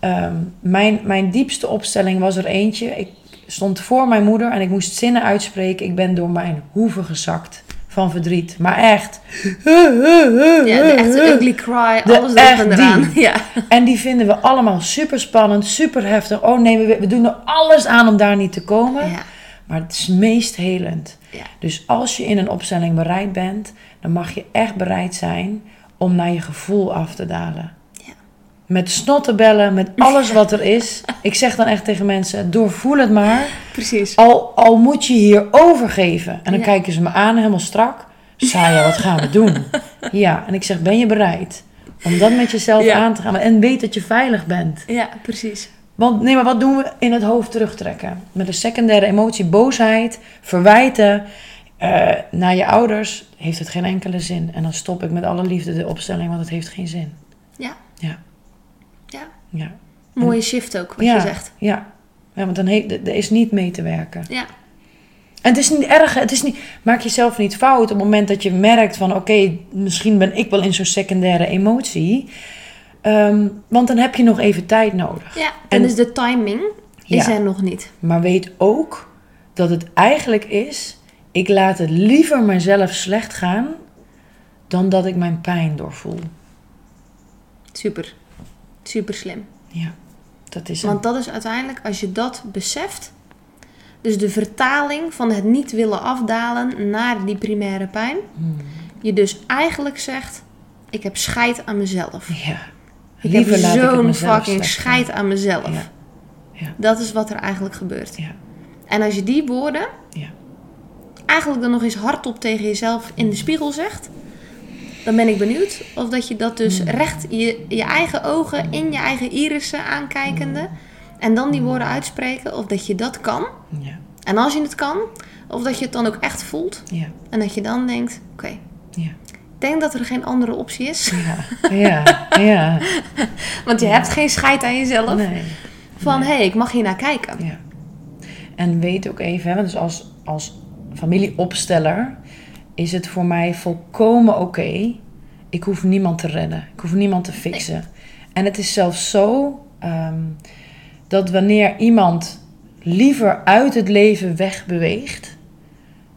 S2: Ehm, mijn, mijn diepste opstelling was er eentje. Ik stond voor mijn moeder en ik moest zinnen uitspreken. Ik ben door mijn hoeven gezakt van verdriet. Maar echt.
S1: Ja, de echte ugly cry,
S2: De
S1: alles
S2: echt
S1: en eraan. Ja.
S2: En die vinden we allemaal super spannend, super heftig. Oh nee, we, we doen er alles aan om daar niet te komen.
S1: Ja.
S2: Maar het is meest helend.
S1: Ja.
S2: Dus als je in een opstelling bereid bent, dan mag je echt bereid zijn om naar je gevoel af te dalen.
S1: Ja.
S2: Met snottenbellen, met alles wat er is. Ik zeg dan echt tegen mensen, doorvoel het maar.
S1: Precies.
S2: Al, al moet je hier overgeven. En dan
S1: Ja.
S2: kijken ze me aan, helemaal strak. Saya, wat gaan we doen? Ja, en ik zeg, ben je bereid om dat met jezelf aan te gaan? En weet dat je veilig bent.
S1: Ja, precies.
S2: Want nee, maar wat doen we in het hoofd terugtrekken? Met een secundaire emotie, boosheid, verwijten eh, naar je ouders, heeft het geen enkele zin. En dan stop ik met alle liefde de opstelling, want het heeft geen zin.
S1: Ja.
S2: Ja.
S1: Ja.
S2: Ja.
S1: Mooie shift ook, wat
S2: ja.
S1: je zegt.
S2: Ja. ja, want dan he- er is niet mee te werken.
S1: Ja.
S2: En het is niet erg, het is niet, maak jezelf niet fout op het moment dat je merkt van oké, misschien ben ik wel in zo'n secundaire emotie. Ehm, want dan heb je nog even tijd nodig.
S1: Ja,
S2: En-
S1: dus de timing is
S2: Ja.
S1: er nog niet.
S2: Maar weet ook dat het eigenlijk is, ik laat het liever mezelf slecht gaan dan dat ik mijn pijn doorvoel.
S1: Super. Super slim.
S2: Ja, dat is het.
S1: Want dat is uiteindelijk, als je dat beseft, dus de vertaling van het niet willen afdalen naar die primaire pijn,
S2: Hmm.
S1: je dus eigenlijk zegt, ik heb scheid aan mezelf.
S2: Ja.
S1: Ik
S2: Liever
S1: heb zo'n fucking scheid aan mezelf.
S2: Ja. Ja.
S1: Dat is wat er eigenlijk gebeurt.
S2: Ja.
S1: En als je die woorden
S2: Ja.
S1: eigenlijk dan nog eens hardop tegen jezelf in de spiegel zegt, dan ben ik benieuwd of dat je dat dus
S2: Hmm.
S1: recht je, je eigen ogen in je eigen irissen aankijkende en dan die woorden uitspreken, of dat je dat kan.
S2: Ja.
S1: En als je het kan, of dat je het dan ook echt voelt
S2: Ja.
S1: en dat je dan denkt, oké,
S2: Ja.
S1: Ik denk dat er geen andere optie is,
S2: Ja. Ja. Ja.
S1: want je hebt geen scheid aan jezelf
S2: Nee.
S1: van hé, hey, ik mag hier naar kijken.
S2: Ja. En weet ook even, hè, dus als, als familieopsteller is het voor mij volkomen oké. Ik hoef niemand te redden. Ik hoef niemand te fixen. En het is zelfs zo ehm, dat wanneer iemand liever uit het leven wegbeweegt,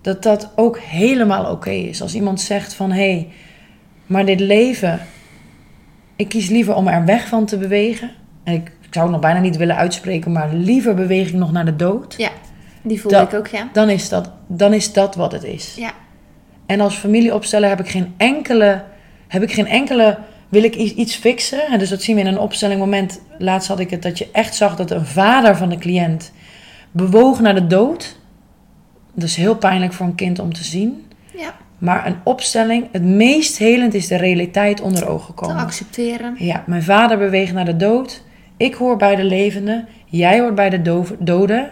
S2: dat dat ook helemaal oké is. Als iemand zegt van hé, hey, maar dit leven, ik kies liever om er weg van te bewegen. En ik, ik zou het nog bijna niet willen uitspreken, maar liever beweeg ik nog naar de dood.
S1: Ja, die voel ik ook, ja.
S2: Dan is, dat, dan is dat wat het is.
S1: Ja,
S2: En als familieopsteller heb ik geen enkele, heb ik geen enkele, wil ik iets fixen. En dus dat zien we in een opstelling moment. Laatst had ik het dat je echt zag dat een vader van de cliënt bewoog naar de dood. Dat is heel pijnlijk voor een kind om te zien.
S1: ja.
S2: Maar een opstelling, het meest helend is de realiteit onder ogen
S1: te
S2: komen.
S1: accepteren.
S2: Ja, mijn vader beweegt naar de dood. Ik hoor bij de levenden. Jij hoort bij de doden.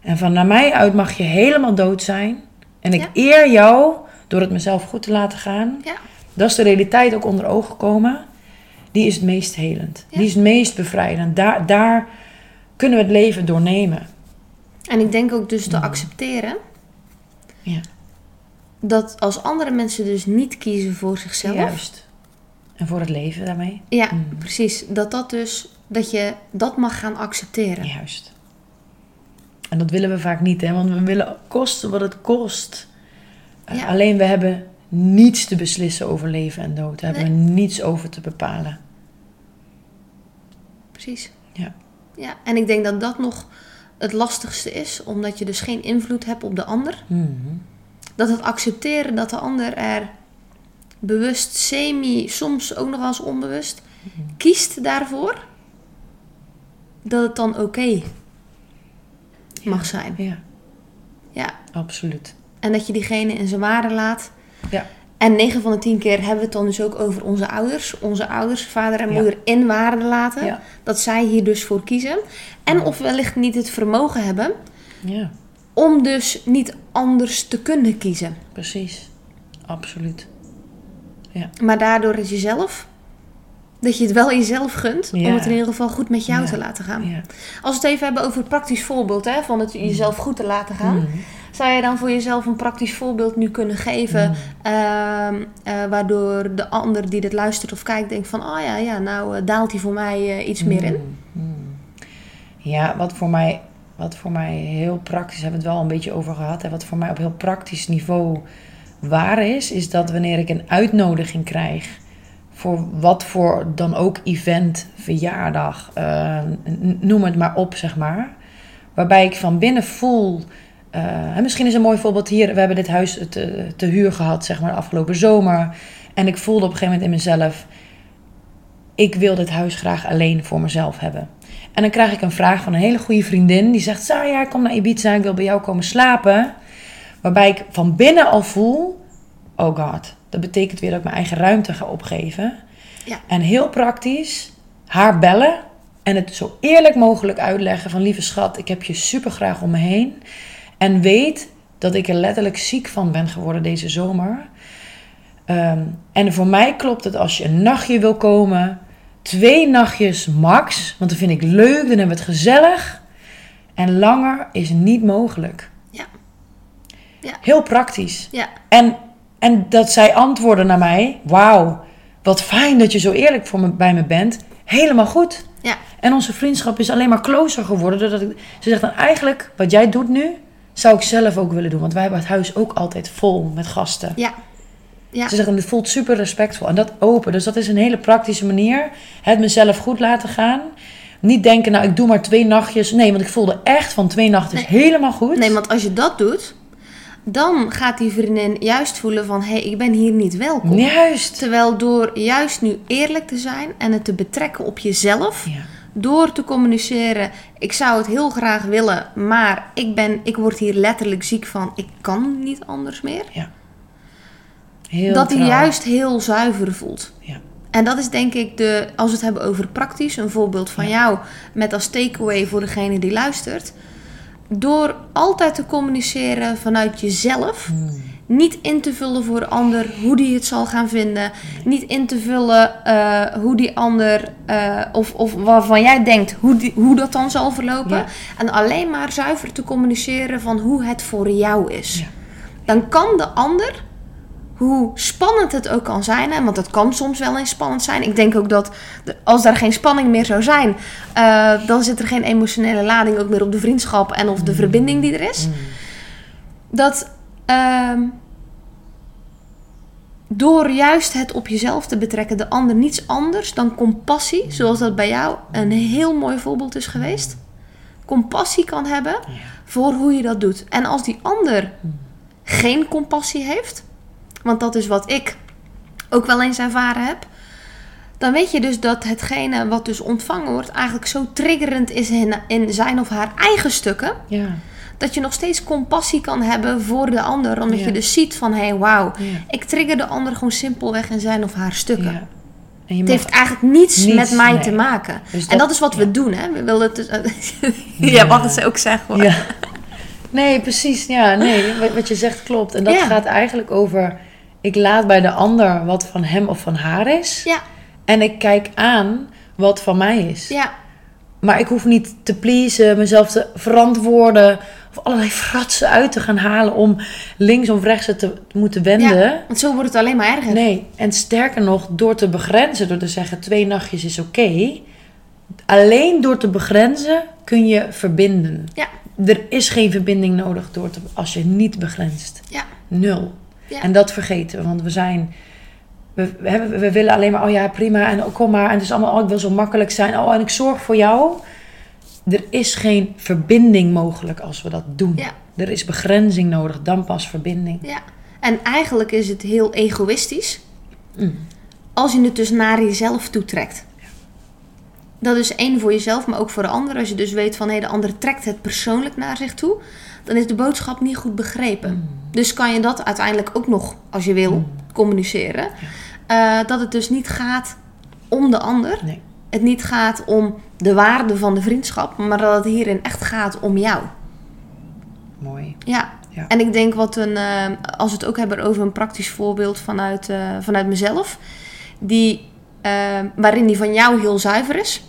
S2: En van naar mij uit mag je helemaal dood zijn. En ik
S1: Ja.
S2: eer jou door het mezelf goed te laten gaan.
S1: Ja.
S2: Dat is de realiteit ook onder ogen komen. Die is het meest helend.
S1: Ja.
S2: Die is het meest bevrijdend. Daar, daar kunnen we het leven doornemen.
S1: En ik denk ook dus te accepteren
S2: Ja,
S1: dat als andere mensen dus niet kiezen voor zichzelf.
S2: juist. En voor het leven daarmee.
S1: Ja,
S2: Mm.
S1: precies. Dat dat dus, dat je dat mag gaan accepteren.
S2: Juist. En dat willen we vaak niet, hè? want we willen kosten wat het kost. Eh,
S1: Ja.
S2: Alleen we hebben niets te beslissen over leven en dood. Daar hebben we niets over te bepalen.
S1: Precies.
S2: Ja.
S1: Ja, en ik denk dat dat nog het lastigste is, omdat je dus geen invloed hebt op de ander.
S2: Mhm.
S1: Dat het accepteren dat de ander er bewust, semi, soms ook nog wel eens onbewust, kiest daarvoor, dat het dan oké mag zijn.
S2: Ja,
S1: Ja,
S2: absoluut.
S1: en dat je diegene in zijn waarde laat.
S2: Ja.
S1: En 9 van de 10 keer hebben we het dan dus ook over onze ouders. Onze ouders, vader en
S2: Ja.
S1: moeder in waarde laten.
S2: Ja.
S1: Dat zij hier dus voor kiezen. En of wellicht niet het vermogen hebben
S2: Ja,
S1: om dus niet anders te kunnen kiezen.
S2: precies. Absoluut.
S1: Maar daardoor is jezelf, dat je het wel jezelf gunt,
S2: Ja.
S1: om het in ieder geval goed met jou
S2: Ja.
S1: te laten gaan.
S2: Ja.
S1: Als we het even hebben over het praktisch voorbeeld, hè, van het jezelf goed te laten gaan.
S2: Mhm.
S1: Zou je dan voor jezelf een praktisch voorbeeld nu kunnen geven,
S2: Mhm.
S1: ehm, eh, waardoor de ander die dit luistert of kijkt denkt van, oh ja, ja nou eh, daalt hij voor mij eh, iets meer in?
S2: Mm, mm. Ja, wat voor, mij, wat voor mij heel praktisch, hebben we het wel een beetje over gehad. En wat voor mij op heel praktisch niveau waar is, is dat wanneer ik een uitnodiging krijg voor wat voor dan ook event, verjaardag, noem het maar op, zeg maar. Waarbij ik van binnen voel. Eh, en misschien is een mooi voorbeeld hier. We hebben dit huis te, te huur gehad, zeg maar, de afgelopen zomer. En ik voelde op een gegeven moment in mezelf: ik wil dit huis graag alleen voor mezelf hebben. En dan krijg ik een vraag van een hele goede vriendin. Die zegt, Sarah, kom naar Ibiza, ik wil bij jou komen slapen. Waarbij ik van binnen al voel, oh god, dat betekent weer dat ik mijn eigen ruimte ga opgeven.
S1: Ja.
S2: En heel praktisch, haar bellen en het zo eerlijk mogelijk uitleggen van, lieve schat, ik heb je super graag om me heen. En weet dat ik er letterlijk ziek van ben geworden deze zomer. Ehm, en voor mij klopt het als je een nachtje wil komen, twee nachtjes max, want dan vind ik leuk, dan hebben we het gezellig. En langer is niet mogelijk.
S1: Ja. Ja.
S2: Heel praktisch.
S1: Ja,
S2: En, en dat zij antwoorden naar mij: Wauw, wat fijn dat je zo eerlijk voor me, bij me bent. Helemaal goed.
S1: ja,
S2: En onze vriendschap is alleen maar closer geworden. Doordat ik, ze zegt dan eigenlijk: Wat jij doet nu, zou ik zelf ook willen doen. Want wij hebben het huis ook altijd vol met gasten.
S1: ja. Ja.
S2: Ze zegt, het voelt super respectvol. En dat open. Dus dat is een hele praktische manier. Het mezelf goed laten gaan. Niet denken, nou, ik doe maar twee nachtjes. Nee, want ik voelde echt van twee nachtjes helemaal goed.
S1: Nee, want als je dat doet, dan gaat die vriendin juist voelen van... hé, hey, ik ben hier niet welkom.
S2: Juist.
S1: Terwijl door juist nu eerlijk te zijn en het te betrekken op jezelf...
S2: Ja.
S1: Door te communiceren, ik zou het heel graag willen... maar ik, ben, ik word hier letterlijk ziek van, ik kan niet anders meer.
S2: Heel
S1: dat hij juist heel zuiver voelt.
S2: Ja.
S1: En dat is denk ik, de, als we het hebben over praktisch, een voorbeeld van jou met als takeaway voor degene die luistert. Door altijd te communiceren vanuit jezelf,
S2: Hmm.
S1: Niet in te vullen voor de ander hoe die het zal gaan vinden, niet in te vullen eh, hoe die ander, eh, of, of waarvan jij denkt hoe, die, hoe dat dan zal verlopen.
S2: Ja.
S1: En alleen maar zuiver te communiceren van hoe het voor jou is.
S2: Ja.
S1: Dan kan de ander hoe spannend het ook kan zijn, hè, want het kan soms wel eens spannend zijn. Ik denk ook dat als daar geen spanning meer zou zijn, eh, dan zit er geen emotionele lading ook meer op de vriendschap en of de verbinding die er is.
S2: Mm.
S1: Dat ehm, door juist het op jezelf te betrekken, de ander niets anders dan compassie, zoals dat bij jou een heel mooi voorbeeld is geweest, compassie kan hebben voor hoe je dat doet. En als die ander geen compassie heeft, want dat is wat ik ook wel eens ervaren heb, dan weet je dus dat hetgene wat dus ontvangen wordt eigenlijk zo triggerend is in, in zijn of haar eigen stukken,
S2: Ja.
S1: Dat je nog steeds compassie kan hebben voor de ander, omdat
S2: Ja.
S1: je dus ziet van hé, hey, wauw,
S2: Ja.
S1: ik trigger de ander gewoon simpelweg in zijn of haar stukken.
S2: ja. En je
S1: Het heeft eigenlijk niets,
S2: Niets,
S1: met mij
S2: nee.
S1: te maken.
S2: Dus
S1: en
S2: dat-
S1: is wat we doen, hè? We willen het dus, ja, mag het ze ook zeggen hoor.
S2: Nee, precies. Ja, nee, wat, wat je zegt klopt. En dat gaat eigenlijk over... Ik laat bij de ander wat van hem of van haar is.
S1: Ja,
S2: En ik kijk aan wat van mij is.
S1: ja,
S2: Maar ik hoef niet te pleasen, mezelf te verantwoorden... of allerlei fratsen uit te gaan halen... om links of rechts te moeten wenden.
S1: ja. Want zo wordt het alleen maar erger.
S2: Nee, en sterker nog, door te begrenzen, door te zeggen twee nachtjes is oké. alleen door te begrenzen kun je verbinden.
S1: Ja,
S2: Er is geen verbinding nodig door te, als je niet begrenst.
S1: ja.
S2: Nul. En dat vergeten we, want we zijn... We, we, we, willen alleen maar, oh ja, prima, en oh, kom maar. En het is allemaal, oh, ik wil zo makkelijk zijn. Oh, en ik zorg voor jou. Er is geen verbinding mogelijk als we dat doen.
S1: Ja.
S2: Er is begrenzing nodig, dan pas verbinding.
S1: Ja, en eigenlijk is het heel egoïstisch mm. als je het dus naar jezelf toetrekt. Dat is één voor jezelf, maar ook voor de ander. Als je dus weet van hé, de ander trekt het persoonlijk naar zich toe, dan is de boodschap niet goed begrepen. Mm. Dus kan je dat uiteindelijk ook nog, als je wil, mm. communiceren. Ja. Uh, dat het dus niet gaat om de ander.
S2: Nee.
S1: Het niet gaat om de waarde van de vriendschap, maar dat het hierin echt gaat om jou.
S2: Mooi.
S1: Ja. ja. En ik denk wat een, uh, als we het ook hebben over een praktisch voorbeeld vanuit, uh, vanuit mezelf, die, uh, waarin die van jou heel zuiver is.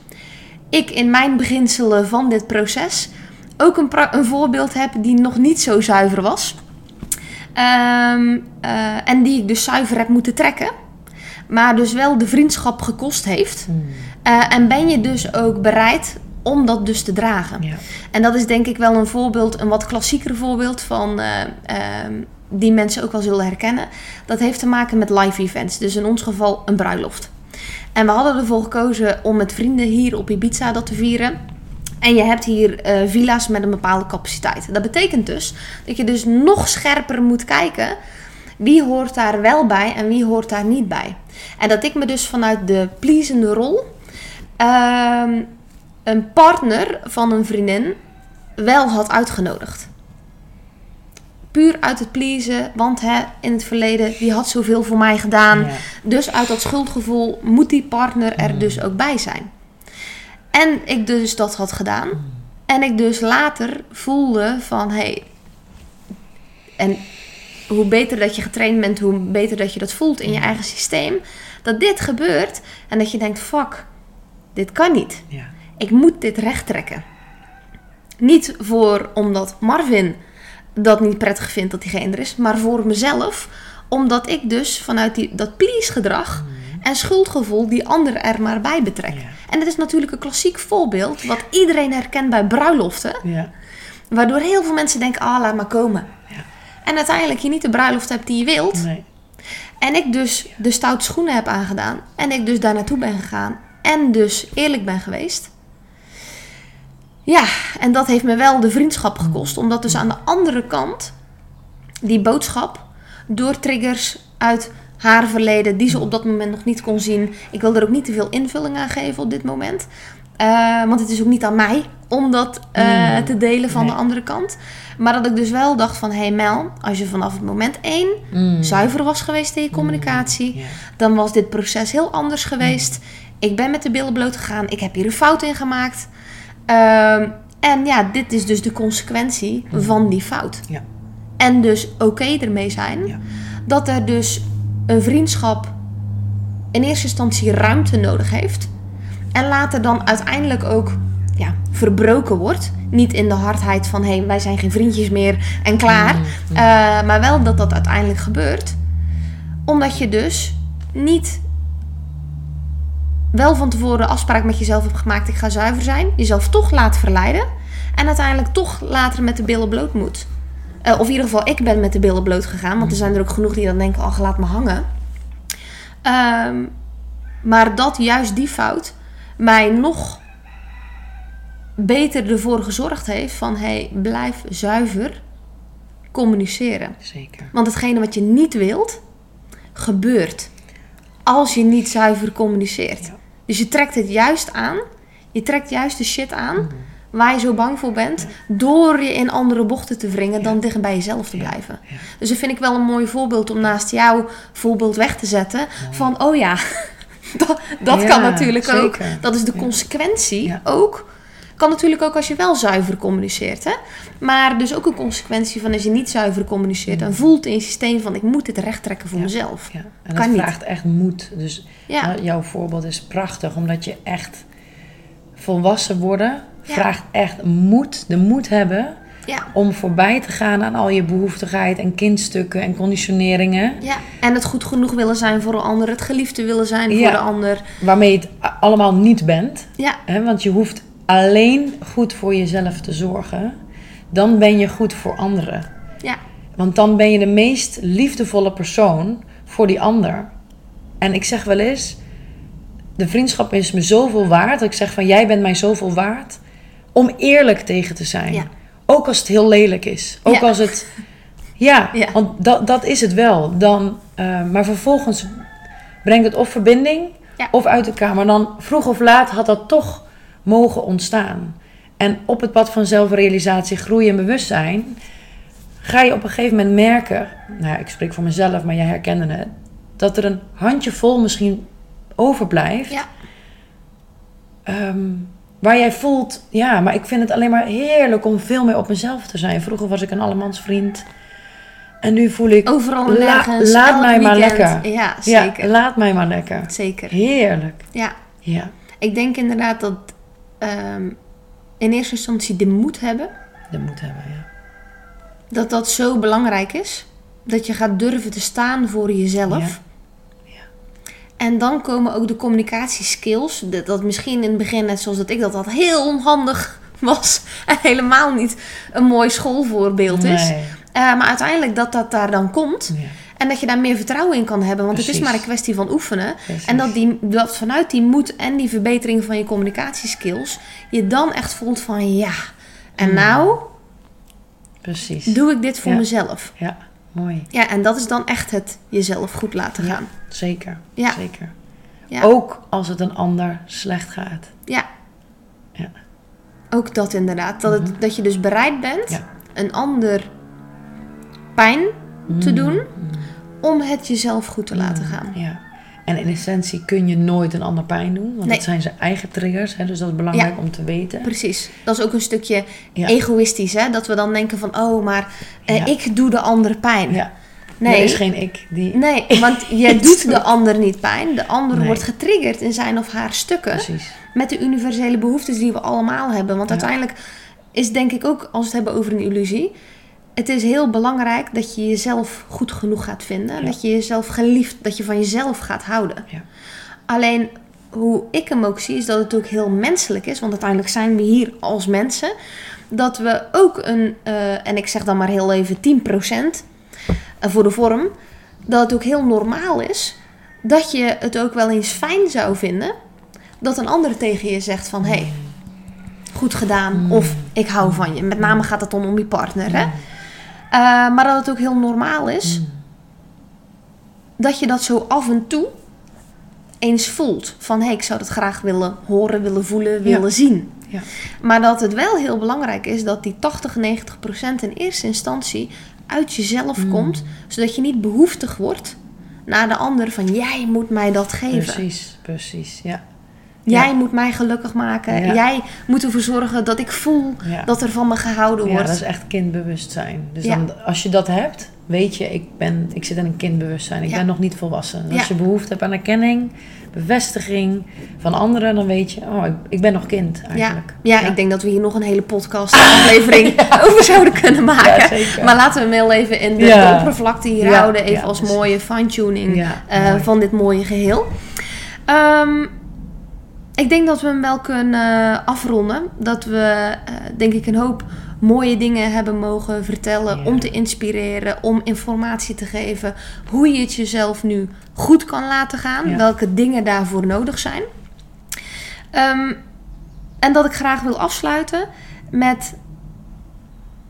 S1: Ik in mijn beginselen van dit proces ook een, een voorbeeld heb die nog niet zo zuiver was. Um, en die ik dus zuiver heb moeten trekken. Maar dus wel de vriendschap gekost heeft. Hmm. En ben je dus ook bereid om dat dus te dragen.
S2: Ja.
S1: En dat is denk ik wel een voorbeeld, een wat klassieker voorbeeld van uh, uh, die mensen ook wel zullen herkennen. Dat heeft te maken met live events. Dus in ons geval een bruiloft. En we hadden ervoor gekozen om met vrienden hier op Ibiza dat te vieren. En je hebt hier uh, villa's met een bepaalde capaciteit. Dat betekent dus dat je dus nog scherper moet kijken wie hoort daar wel bij en wie hoort daar niet bij. En dat ik me dus vanuit de pleasende rol ehm, een partner van een vriendin wel had uitgenodigd. Puur uit het pleasen, want hè, in het verleden, die had zoveel voor mij gedaan. Dus uit dat schuldgevoel moet die partner er mm. dus ook bij zijn. En ik dus dat had gedaan. Mm. En ik dus later voelde van, hé, hey, en hoe beter dat je getraind bent, hoe beter dat je dat voelt in je mm. eigen systeem. Dat dit gebeurt en dat je denkt, fuck, dit kan niet.
S2: Ja
S1: ik moet dit recht trekken. Niet voor omdat Marvin dat niet prettig vindt dat diegene er is, maar voor mezelf, omdat ik dus vanuit die, dat please gedrag mhm. en schuldgevoel die ander er maar bij betrek. En dat is natuurlijk een klassiek voorbeeld wat iedereen herkent bij bruiloften.
S2: Ja.
S1: Waardoor heel veel mensen denken, ah, laat maar komen.
S2: Ja.
S1: En uiteindelijk je niet de bruiloft hebt die je wilt.
S2: Nee.
S1: En ik dus de stoute schoenen heb aangedaan. En ik dus daar naartoe ben gegaan. En dus eerlijk ben geweest. Ja, en dat heeft me wel de vriendschap gekost. Omdat dus aan de andere kant die boodschap door triggers uit haar verleden, die ze op dat moment nog niet kon zien. Ik wil er ook niet te veel invulling aan geven op dit moment. Uh, want het is ook niet aan mij om dat uh, te delen van de andere kant. Maar dat ik dus wel dacht van... hey Mel, als je vanaf het moment één mm. zuiver was geweest in je communicatie... Mm. Yeah. dan was dit proces heel anders geweest. Ik ben met de billen bloot gegaan. Ik heb hier een fout in gemaakt. Um, en ja, dit is dus de consequentie mhm. van die fout.
S2: Ja.
S1: En dus oké ermee zijn.
S2: Ja.
S1: Dat er dus een vriendschap in eerste instantie ruimte nodig heeft. En later dan uiteindelijk ook ja, verbroken wordt. Niet in de hardheid van hé, hey, wij zijn geen vriendjes meer en klaar. Mm maar wel dat dat uiteindelijk gebeurt. Omdat je dus niet wel van tevoren afspraak met jezelf hebt gemaakt: ik ga zuiver zijn. Jezelf toch laat verleiden. En uiteindelijk toch later met de billen bloot moet. Uh, of in ieder geval, ik ben met de billen bloot gegaan. Want er zijn er ook genoeg die dan denken: ach, laat me hangen. Um, maar dat juist die fout mij nog beter ervoor gezorgd heeft van hey, blijf zuiver communiceren.
S2: Zeker.
S1: Want hetgene wat je niet wilt, gebeurt als je niet zuiver communiceert. Dus je trekt het juist aan. Je trekt juist de shit aan mhm. waar je zo bang voor bent. Door je in andere bochten te wringen dan dicht bij jezelf te blijven. Dus dat vind ik wel een mooi voorbeeld om naast jouw voorbeeld weg te zetten. Van oh ja, dat, dat kan natuurlijk ook. Dat is de consequentie ook kan natuurlijk ook als je wel zuiver communiceert. Hè? Maar dus ook een consequentie van als je niet zuiver communiceert. En voelt in je systeem van ik moet dit recht trekken voor mezelf.
S2: Ja. En dat vraagt echt moed. Dus ja. jouw voorbeeld is prachtig. Omdat je echt volwassen worden vraagt echt moed. De moed hebben
S1: ja.
S2: Om voorbij te gaan aan al je behoeftigheid en kindstukken en conditioneringen.
S1: Ja, en het goed genoeg willen zijn voor een ander, het geliefde willen zijn voor de ander.
S2: Waarmee je het allemaal niet bent.
S1: Ja.
S2: Hè? Want je hoeft alleen goed voor jezelf te zorgen, dan ben je goed voor anderen.
S1: Ja.
S2: Want dan ben je de meest liefdevolle persoon voor die ander. En ik zeg wel eens, de vriendschap is me zoveel waard. Dat ik zeg van, jij bent mij zoveel waard. Om eerlijk tegen te zijn.
S1: Ja.
S2: Ook als het heel lelijk is. Ook
S1: Ja.
S2: als het... Ja,
S1: Ja.
S2: want dat, dat is het wel. Dan, eh, maar vervolgens brengt het of verbinding
S1: Ja.
S2: of uit elkaar. Maar dan vroeg of laat had dat toch mogen ontstaan. En op het pad van zelfrealisatie, groei en bewustzijn... ga je op een gegeven moment merken... Nou ja, ik spreek voor mezelf, maar jij herkende het... dat er een handjevol misschien overblijft...
S1: Ja.
S2: Ehm, waar jij voelt, ja, maar ik vind het alleen maar heerlijk om veel meer op mezelf te zijn. Vroeger was ik een allemansvriend. En nu voel ik,
S1: Overal
S2: La-
S1: nergens.
S2: laat mij maar lekker.
S1: Ja,
S2: ja,
S1: zeker.
S2: laat mij maar lekker.
S1: Zeker.
S2: Heerlijk.
S1: Ja.
S2: Ja,
S1: Ik denk inderdaad dat ehm, in eerste instantie de moed hebben.
S2: dat moet hebben, ja.
S1: Dat dat zo belangrijk is. Dat je gaat durven te staan voor jezelf.
S2: Ja.
S1: En dan komen ook de communicatieskills. Dat, dat misschien in het begin, net zoals dat ik dat had, heel onhandig was. En helemaal niet een mooi schoolvoorbeeld is. Eh, maar uiteindelijk dat dat daar dan komt.
S2: Ja,
S1: En dat je daar meer vertrouwen in kan hebben. Want het is maar een kwestie van oefenen.
S2: precies.
S1: En dat, die, dat vanuit die moed en die verbetering van je communicatieskills... je dan echt voelt van ja, en
S2: Hmm.
S1: nou
S2: Precies.
S1: doe ik dit voor
S2: Ja.
S1: mezelf.
S2: Ja, mooi.
S1: Ja, en dat is dan echt het jezelf goed laten
S2: Ja.
S1: gaan.
S2: Zeker.
S1: Ja.
S2: Zeker.
S1: Ja.
S2: Ook als het een ander slecht gaat.
S1: Ja.
S2: Ja.
S1: Ook dat inderdaad. Dat, het, dat je dus bereid bent een ander pijn te
S2: Mm.
S1: doen om het jezelf goed te laten gaan.
S2: Ja. En in essentie kun je nooit een ander pijn doen. Want
S1: Nee.
S2: dat zijn zijn eigen triggers. Hè, dus dat is belangrijk om te weten.
S1: Precies. Dat is ook een stukje
S2: Ja.
S1: egoïstisch, hè? Dat we dan denken van, oh, maar eh,
S2: Ja.
S1: ik doe de ander pijn.
S2: Ja.
S1: Nee.
S2: Er is geen ik die...
S1: Nee, want jij doet de ander niet pijn. De ander
S2: Nee.
S1: wordt getriggerd in zijn of haar stukken.
S2: Precies.
S1: Met de universele behoeftes die we allemaal hebben. Want uiteindelijk is denk ik ook, als we het hebben over een illusie... Het is heel belangrijk dat je jezelf goed genoeg gaat vinden.
S2: Ja.
S1: Dat je jezelf geliefd, dat je van jezelf gaat houden.
S2: Ja.
S1: Alleen hoe ik hem ook zie, is dat het ook heel menselijk is. Want uiteindelijk zijn we hier als mensen. Dat we ook een, eh, en ik zeg dan maar heel even 10% eh, voor de vorm. Dat het ook heel normaal is dat je het ook wel eens fijn zou vinden. Dat een ander tegen je zegt van, hé, hey, goed gedaan.
S2: Mm.
S1: Of ik hou van je. Met name gaat het dan om je partner, hè. Eh, maar dat het ook heel normaal is
S2: Mm.
S1: dat je dat zo af en toe eens voelt. Van hé, hey, ik zou dat graag willen horen, willen voelen, willen zien.
S2: Ja.
S1: Maar dat het wel heel belangrijk is dat die 80, 90 procent in eerste instantie uit jezelf
S2: Mm.
S1: komt. Zodat je niet behoeftig wordt naar de ander van jij moet mij dat geven.
S2: Precies, precies. Ja.
S1: Jij
S2: Ja.
S1: moet mij gelukkig maken.
S2: Ja.
S1: Jij moet ervoor zorgen dat ik voel
S2: Ja.
S1: dat er van me gehouden
S2: ja,
S1: wordt.
S2: dat is echt kindbewustzijn. Dus
S1: Ja.
S2: dan, als je dat hebt, weet je, ik, ben, ik zit in een kindbewustzijn. Ik
S1: Ja.
S2: ben nog niet volwassen. En Als
S1: Ja.
S2: je behoefte hebt aan erkenning, bevestiging van anderen, dan weet je, oh, ik, ik ben nog kind
S1: Ja,
S2: eigenlijk.
S1: ja, ik denk dat we hier nog een hele podcast aflevering over zouden kunnen maken.
S2: Ja.
S1: Maar laten we hem heel even in de,
S2: Ja.
S1: de oppervlakte hier
S2: Ja,
S1: houden. Even
S2: ja,
S1: als mooie fine-tuning
S2: Ja,
S1: eh, van dit mooie geheel. Ehm, ik denk dat we hem wel kunnen eh, afronden. Dat we, eh, denk ik, een hoop mooie dingen hebben mogen vertellen.
S2: Ja.
S1: Om te inspireren, om informatie te geven. Hoe je het jezelf nu goed kan laten gaan.
S2: Ja.
S1: Welke dingen daarvoor nodig zijn. Ehm, en dat ik graag wil afsluiten met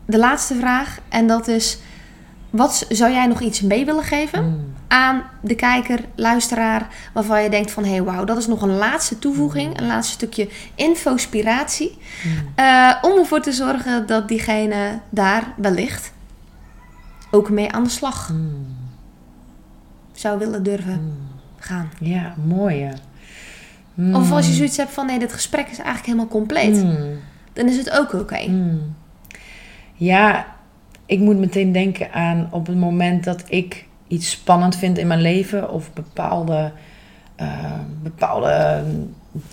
S1: de laatste vraag. En dat is: wat zou jij nog iets mee willen geven
S2: Mm.
S1: Aan de kijker, luisteraar, waarvan je denkt van hé, hey, wauw, dat is nog een laatste toevoeging, een laatste stukje infospiratie,
S2: Mm.
S1: eh, om ervoor te zorgen dat diegene daar wellicht ook mee aan de slag
S2: Mm.
S1: zou willen durven
S2: Mm.
S1: gaan.
S2: Ja, mooi. ja. Mm.
S1: Of als je zoiets hebt van nee, dit gesprek is eigenlijk helemaal compleet,
S2: Mm.
S1: dan is het ook oké.
S2: Mm. Ja, ik moet meteen denken aan op het moment dat ik iets spannend vind in mijn leven of bepaalde, eh, bepaalde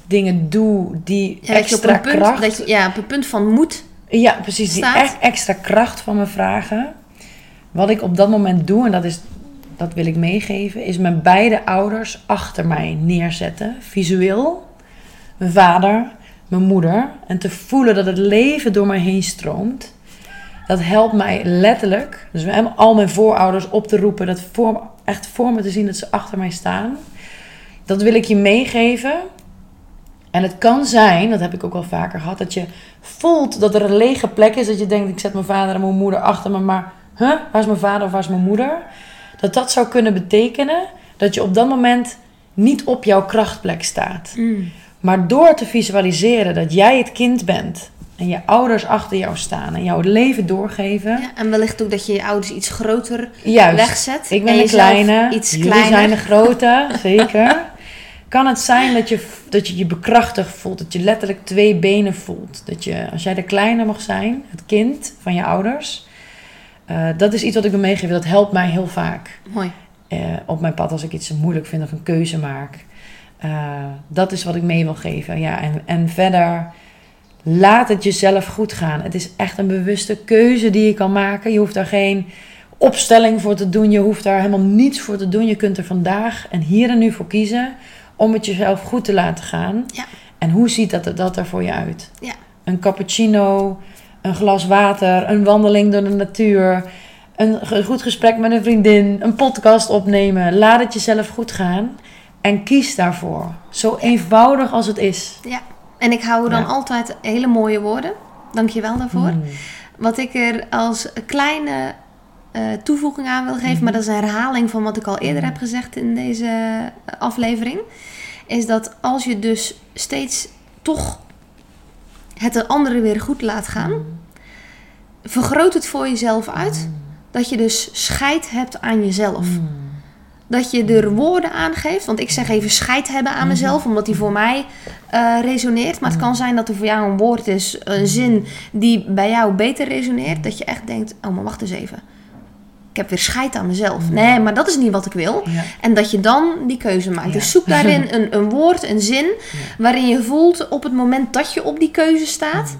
S2: dingen doe die
S1: Ja, dat je op
S2: extra
S1: punt,
S2: kracht.
S1: dat je, ja, op een punt van moed.
S2: Ja, precies. Die echt extra kracht van me vragen. Wat ik op dat moment doe, en dat, is, dat wil ik meegeven, is mijn beide ouders achter mij neerzetten. Visueel. Mijn vader, mijn moeder. En te voelen dat het leven door mij heen stroomt. Dat helpt mij letterlijk. Dus al mijn voorouders op te roepen. Dat voor, echt voor me te zien dat ze achter mij staan. Dat wil ik je meegeven. En het kan zijn, dat heb ik ook wel vaker gehad, dat je voelt dat er een lege plek is. Dat je denkt, ik zet mijn vader en mijn moeder achter me, maar huh, waar is mijn vader of waar is mijn moeder? Dat dat zou kunnen betekenen dat je op dat moment niet op jouw krachtplek staat.
S1: Mm.
S2: Maar door te visualiseren dat jij het kind bent en je ouders achter jou staan en jouw het leven doorgeven.
S1: Ja, en wellicht ook dat je je ouders iets groter
S2: Juist.
S1: wegzet.
S2: Ik ben
S1: en
S2: de kleine,
S1: Iets
S2: jullie
S1: kleiner.
S2: zijn de grote, zeker. Kan het zijn dat je, dat je je bekrachtigd voelt, dat je letterlijk twee benen voelt. Dat je, als jij de kleine mag zijn, het kind van je ouders, eh, dat is iets wat ik wil meegeven. Dat helpt mij heel vaak
S1: Mooi.
S2: eh, op mijn pad als ik iets moeilijk vind of een keuze maak. Eh, dat is wat ik mee wil geven. Ja, en, en verder, laat het jezelf goed gaan. Het is echt een bewuste keuze die je kan maken. Je hoeft daar geen opstelling voor te doen. Je hoeft daar helemaal niets voor te doen. Je kunt er vandaag en hier en nu voor kiezen om het jezelf goed te laten gaan.
S1: Ja.
S2: En hoe ziet dat, dat er voor je uit?
S1: Ja.
S2: Een cappuccino, een glas water, een wandeling door de natuur, een goed gesprek met een vriendin, een podcast opnemen. Laat het jezelf goed gaan en kies daarvoor. Zo eenvoudig als het is.
S1: Ja. En ik hou dan
S2: Ja.
S1: altijd hele mooie woorden. Dank je wel daarvoor.
S2: Mm.
S1: Wat ik er als kleine eh, toevoeging aan wil geven, maar dat is een herhaling van wat ik al eerder heb gezegd in deze eh, aflevering, is dat als je dus steeds toch het de anderen weer goed laat gaan, vergroot het voor jezelf uit dat je dus scheid hebt aan jezelf. Dat je er woorden aan geeft. Want ik zeg even scheid hebben aan mezelf, omdat die voor mij eh, resoneert. Maar het kan zijn dat er voor jou een woord is, een zin die bij jou beter resoneert. Dat je echt denkt: oh, maar wacht eens even. Ik heb weer scheid aan mezelf. Nee, maar dat is niet wat ik wil.
S2: Ja.
S1: En dat je dan die keuze maakt.
S2: Ja.
S1: Dus zoek daarin een, een woord, een zin, waarin je voelt op het moment dat je op die keuze staat.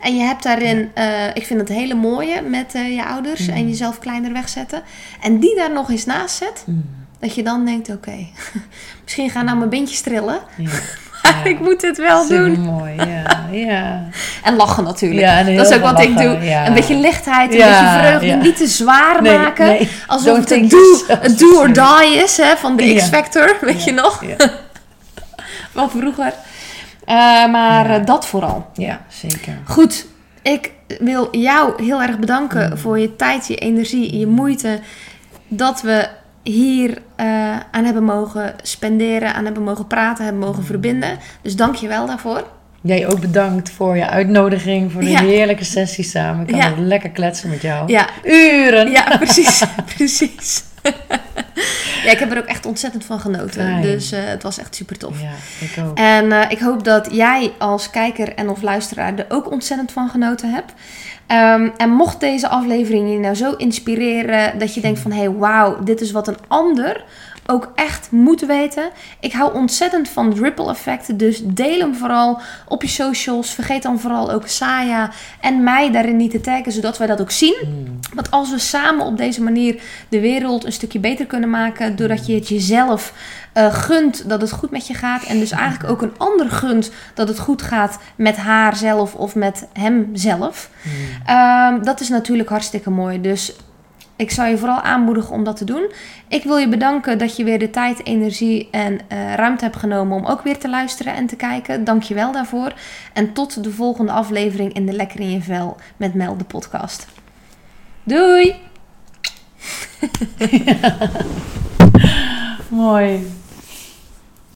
S1: En je hebt daarin, eh, ik vind het hele mooie met eh, je ouders en jezelf kleiner wegzetten. En die daar nog eens naast zet.
S2: Mm.
S1: Dat je dan denkt, oké, misschien gaan nou mijn beentjes trillen.
S2: Ja.
S1: Maar ik moet dit wel doen.
S2: mooi, ja. ja.
S1: En lachen natuurlijk.
S2: En
S1: dat is ook wat ik doe. Een beetje lichtheid, een beetje vreugde. Niet te zwaar
S2: Nee,
S1: maken.
S2: nee.
S1: Alsof
S2: Don't
S1: het een do, or die is hè, van de. X-Factor. Weet je nog?
S2: Ja,
S1: Van vroeger. Eh, maar
S2: Ja.
S1: eh, dat vooral.
S2: ja zeker.
S1: Goed, ik wil jou heel erg bedanken
S2: Mm.
S1: voor je tijd, je energie, je moeite. Dat we hier eh, aan hebben mogen spenderen, aan hebben mogen praten, hebben mogen
S2: Mm.
S1: verbinden. Dus dank je wel daarvoor.
S2: Jij ook bedankt voor je uitnodiging, voor de
S1: Ja.
S2: heerlijke sessie samen. Ik kan
S1: Ja.
S2: lekker kletsen met jou.
S1: Ja,
S2: Uren.
S1: ja precies. precies. ja, ik heb er ook echt ontzettend van genoten.
S2: Fijn.
S1: Dus eh, het was echt super tof.
S2: Ja, ik ook.
S1: En eh, ik hoop dat jij als kijker en of luisteraar er ook ontzettend van genoten hebt. Ehm, en mocht deze aflevering je nou zo inspireren dat je denkt van... hé, hey, wauw, dit is wat een ander ook echt moet weten. Ik hou ontzettend van ripple effect. Dus deel hem vooral op je socials. Vergeet dan vooral ook Saya en mij daarin niet te taggen, zodat wij dat ook zien.
S2: Mm.
S1: Want als we samen op deze manier de wereld een stukje beter kunnen maken, doordat je het jezelf eh, gunt dat het goed met je gaat, en dus eigenlijk ook een ander gunt dat het goed gaat met haar zelf of met hem zelf,
S2: Mm.
S1: Ehm, dat is natuurlijk hartstikke mooi. Dus ik zou je vooral aanmoedigen om dat te doen. Ik wil je bedanken dat je weer de tijd, energie en eh, ruimte hebt genomen om ook weer te luisteren en te kijken. Dank je wel daarvoor. En tot de volgende aflevering in de Lekker in je Vel met Mel, de podcast. Doei!
S2: Mooi.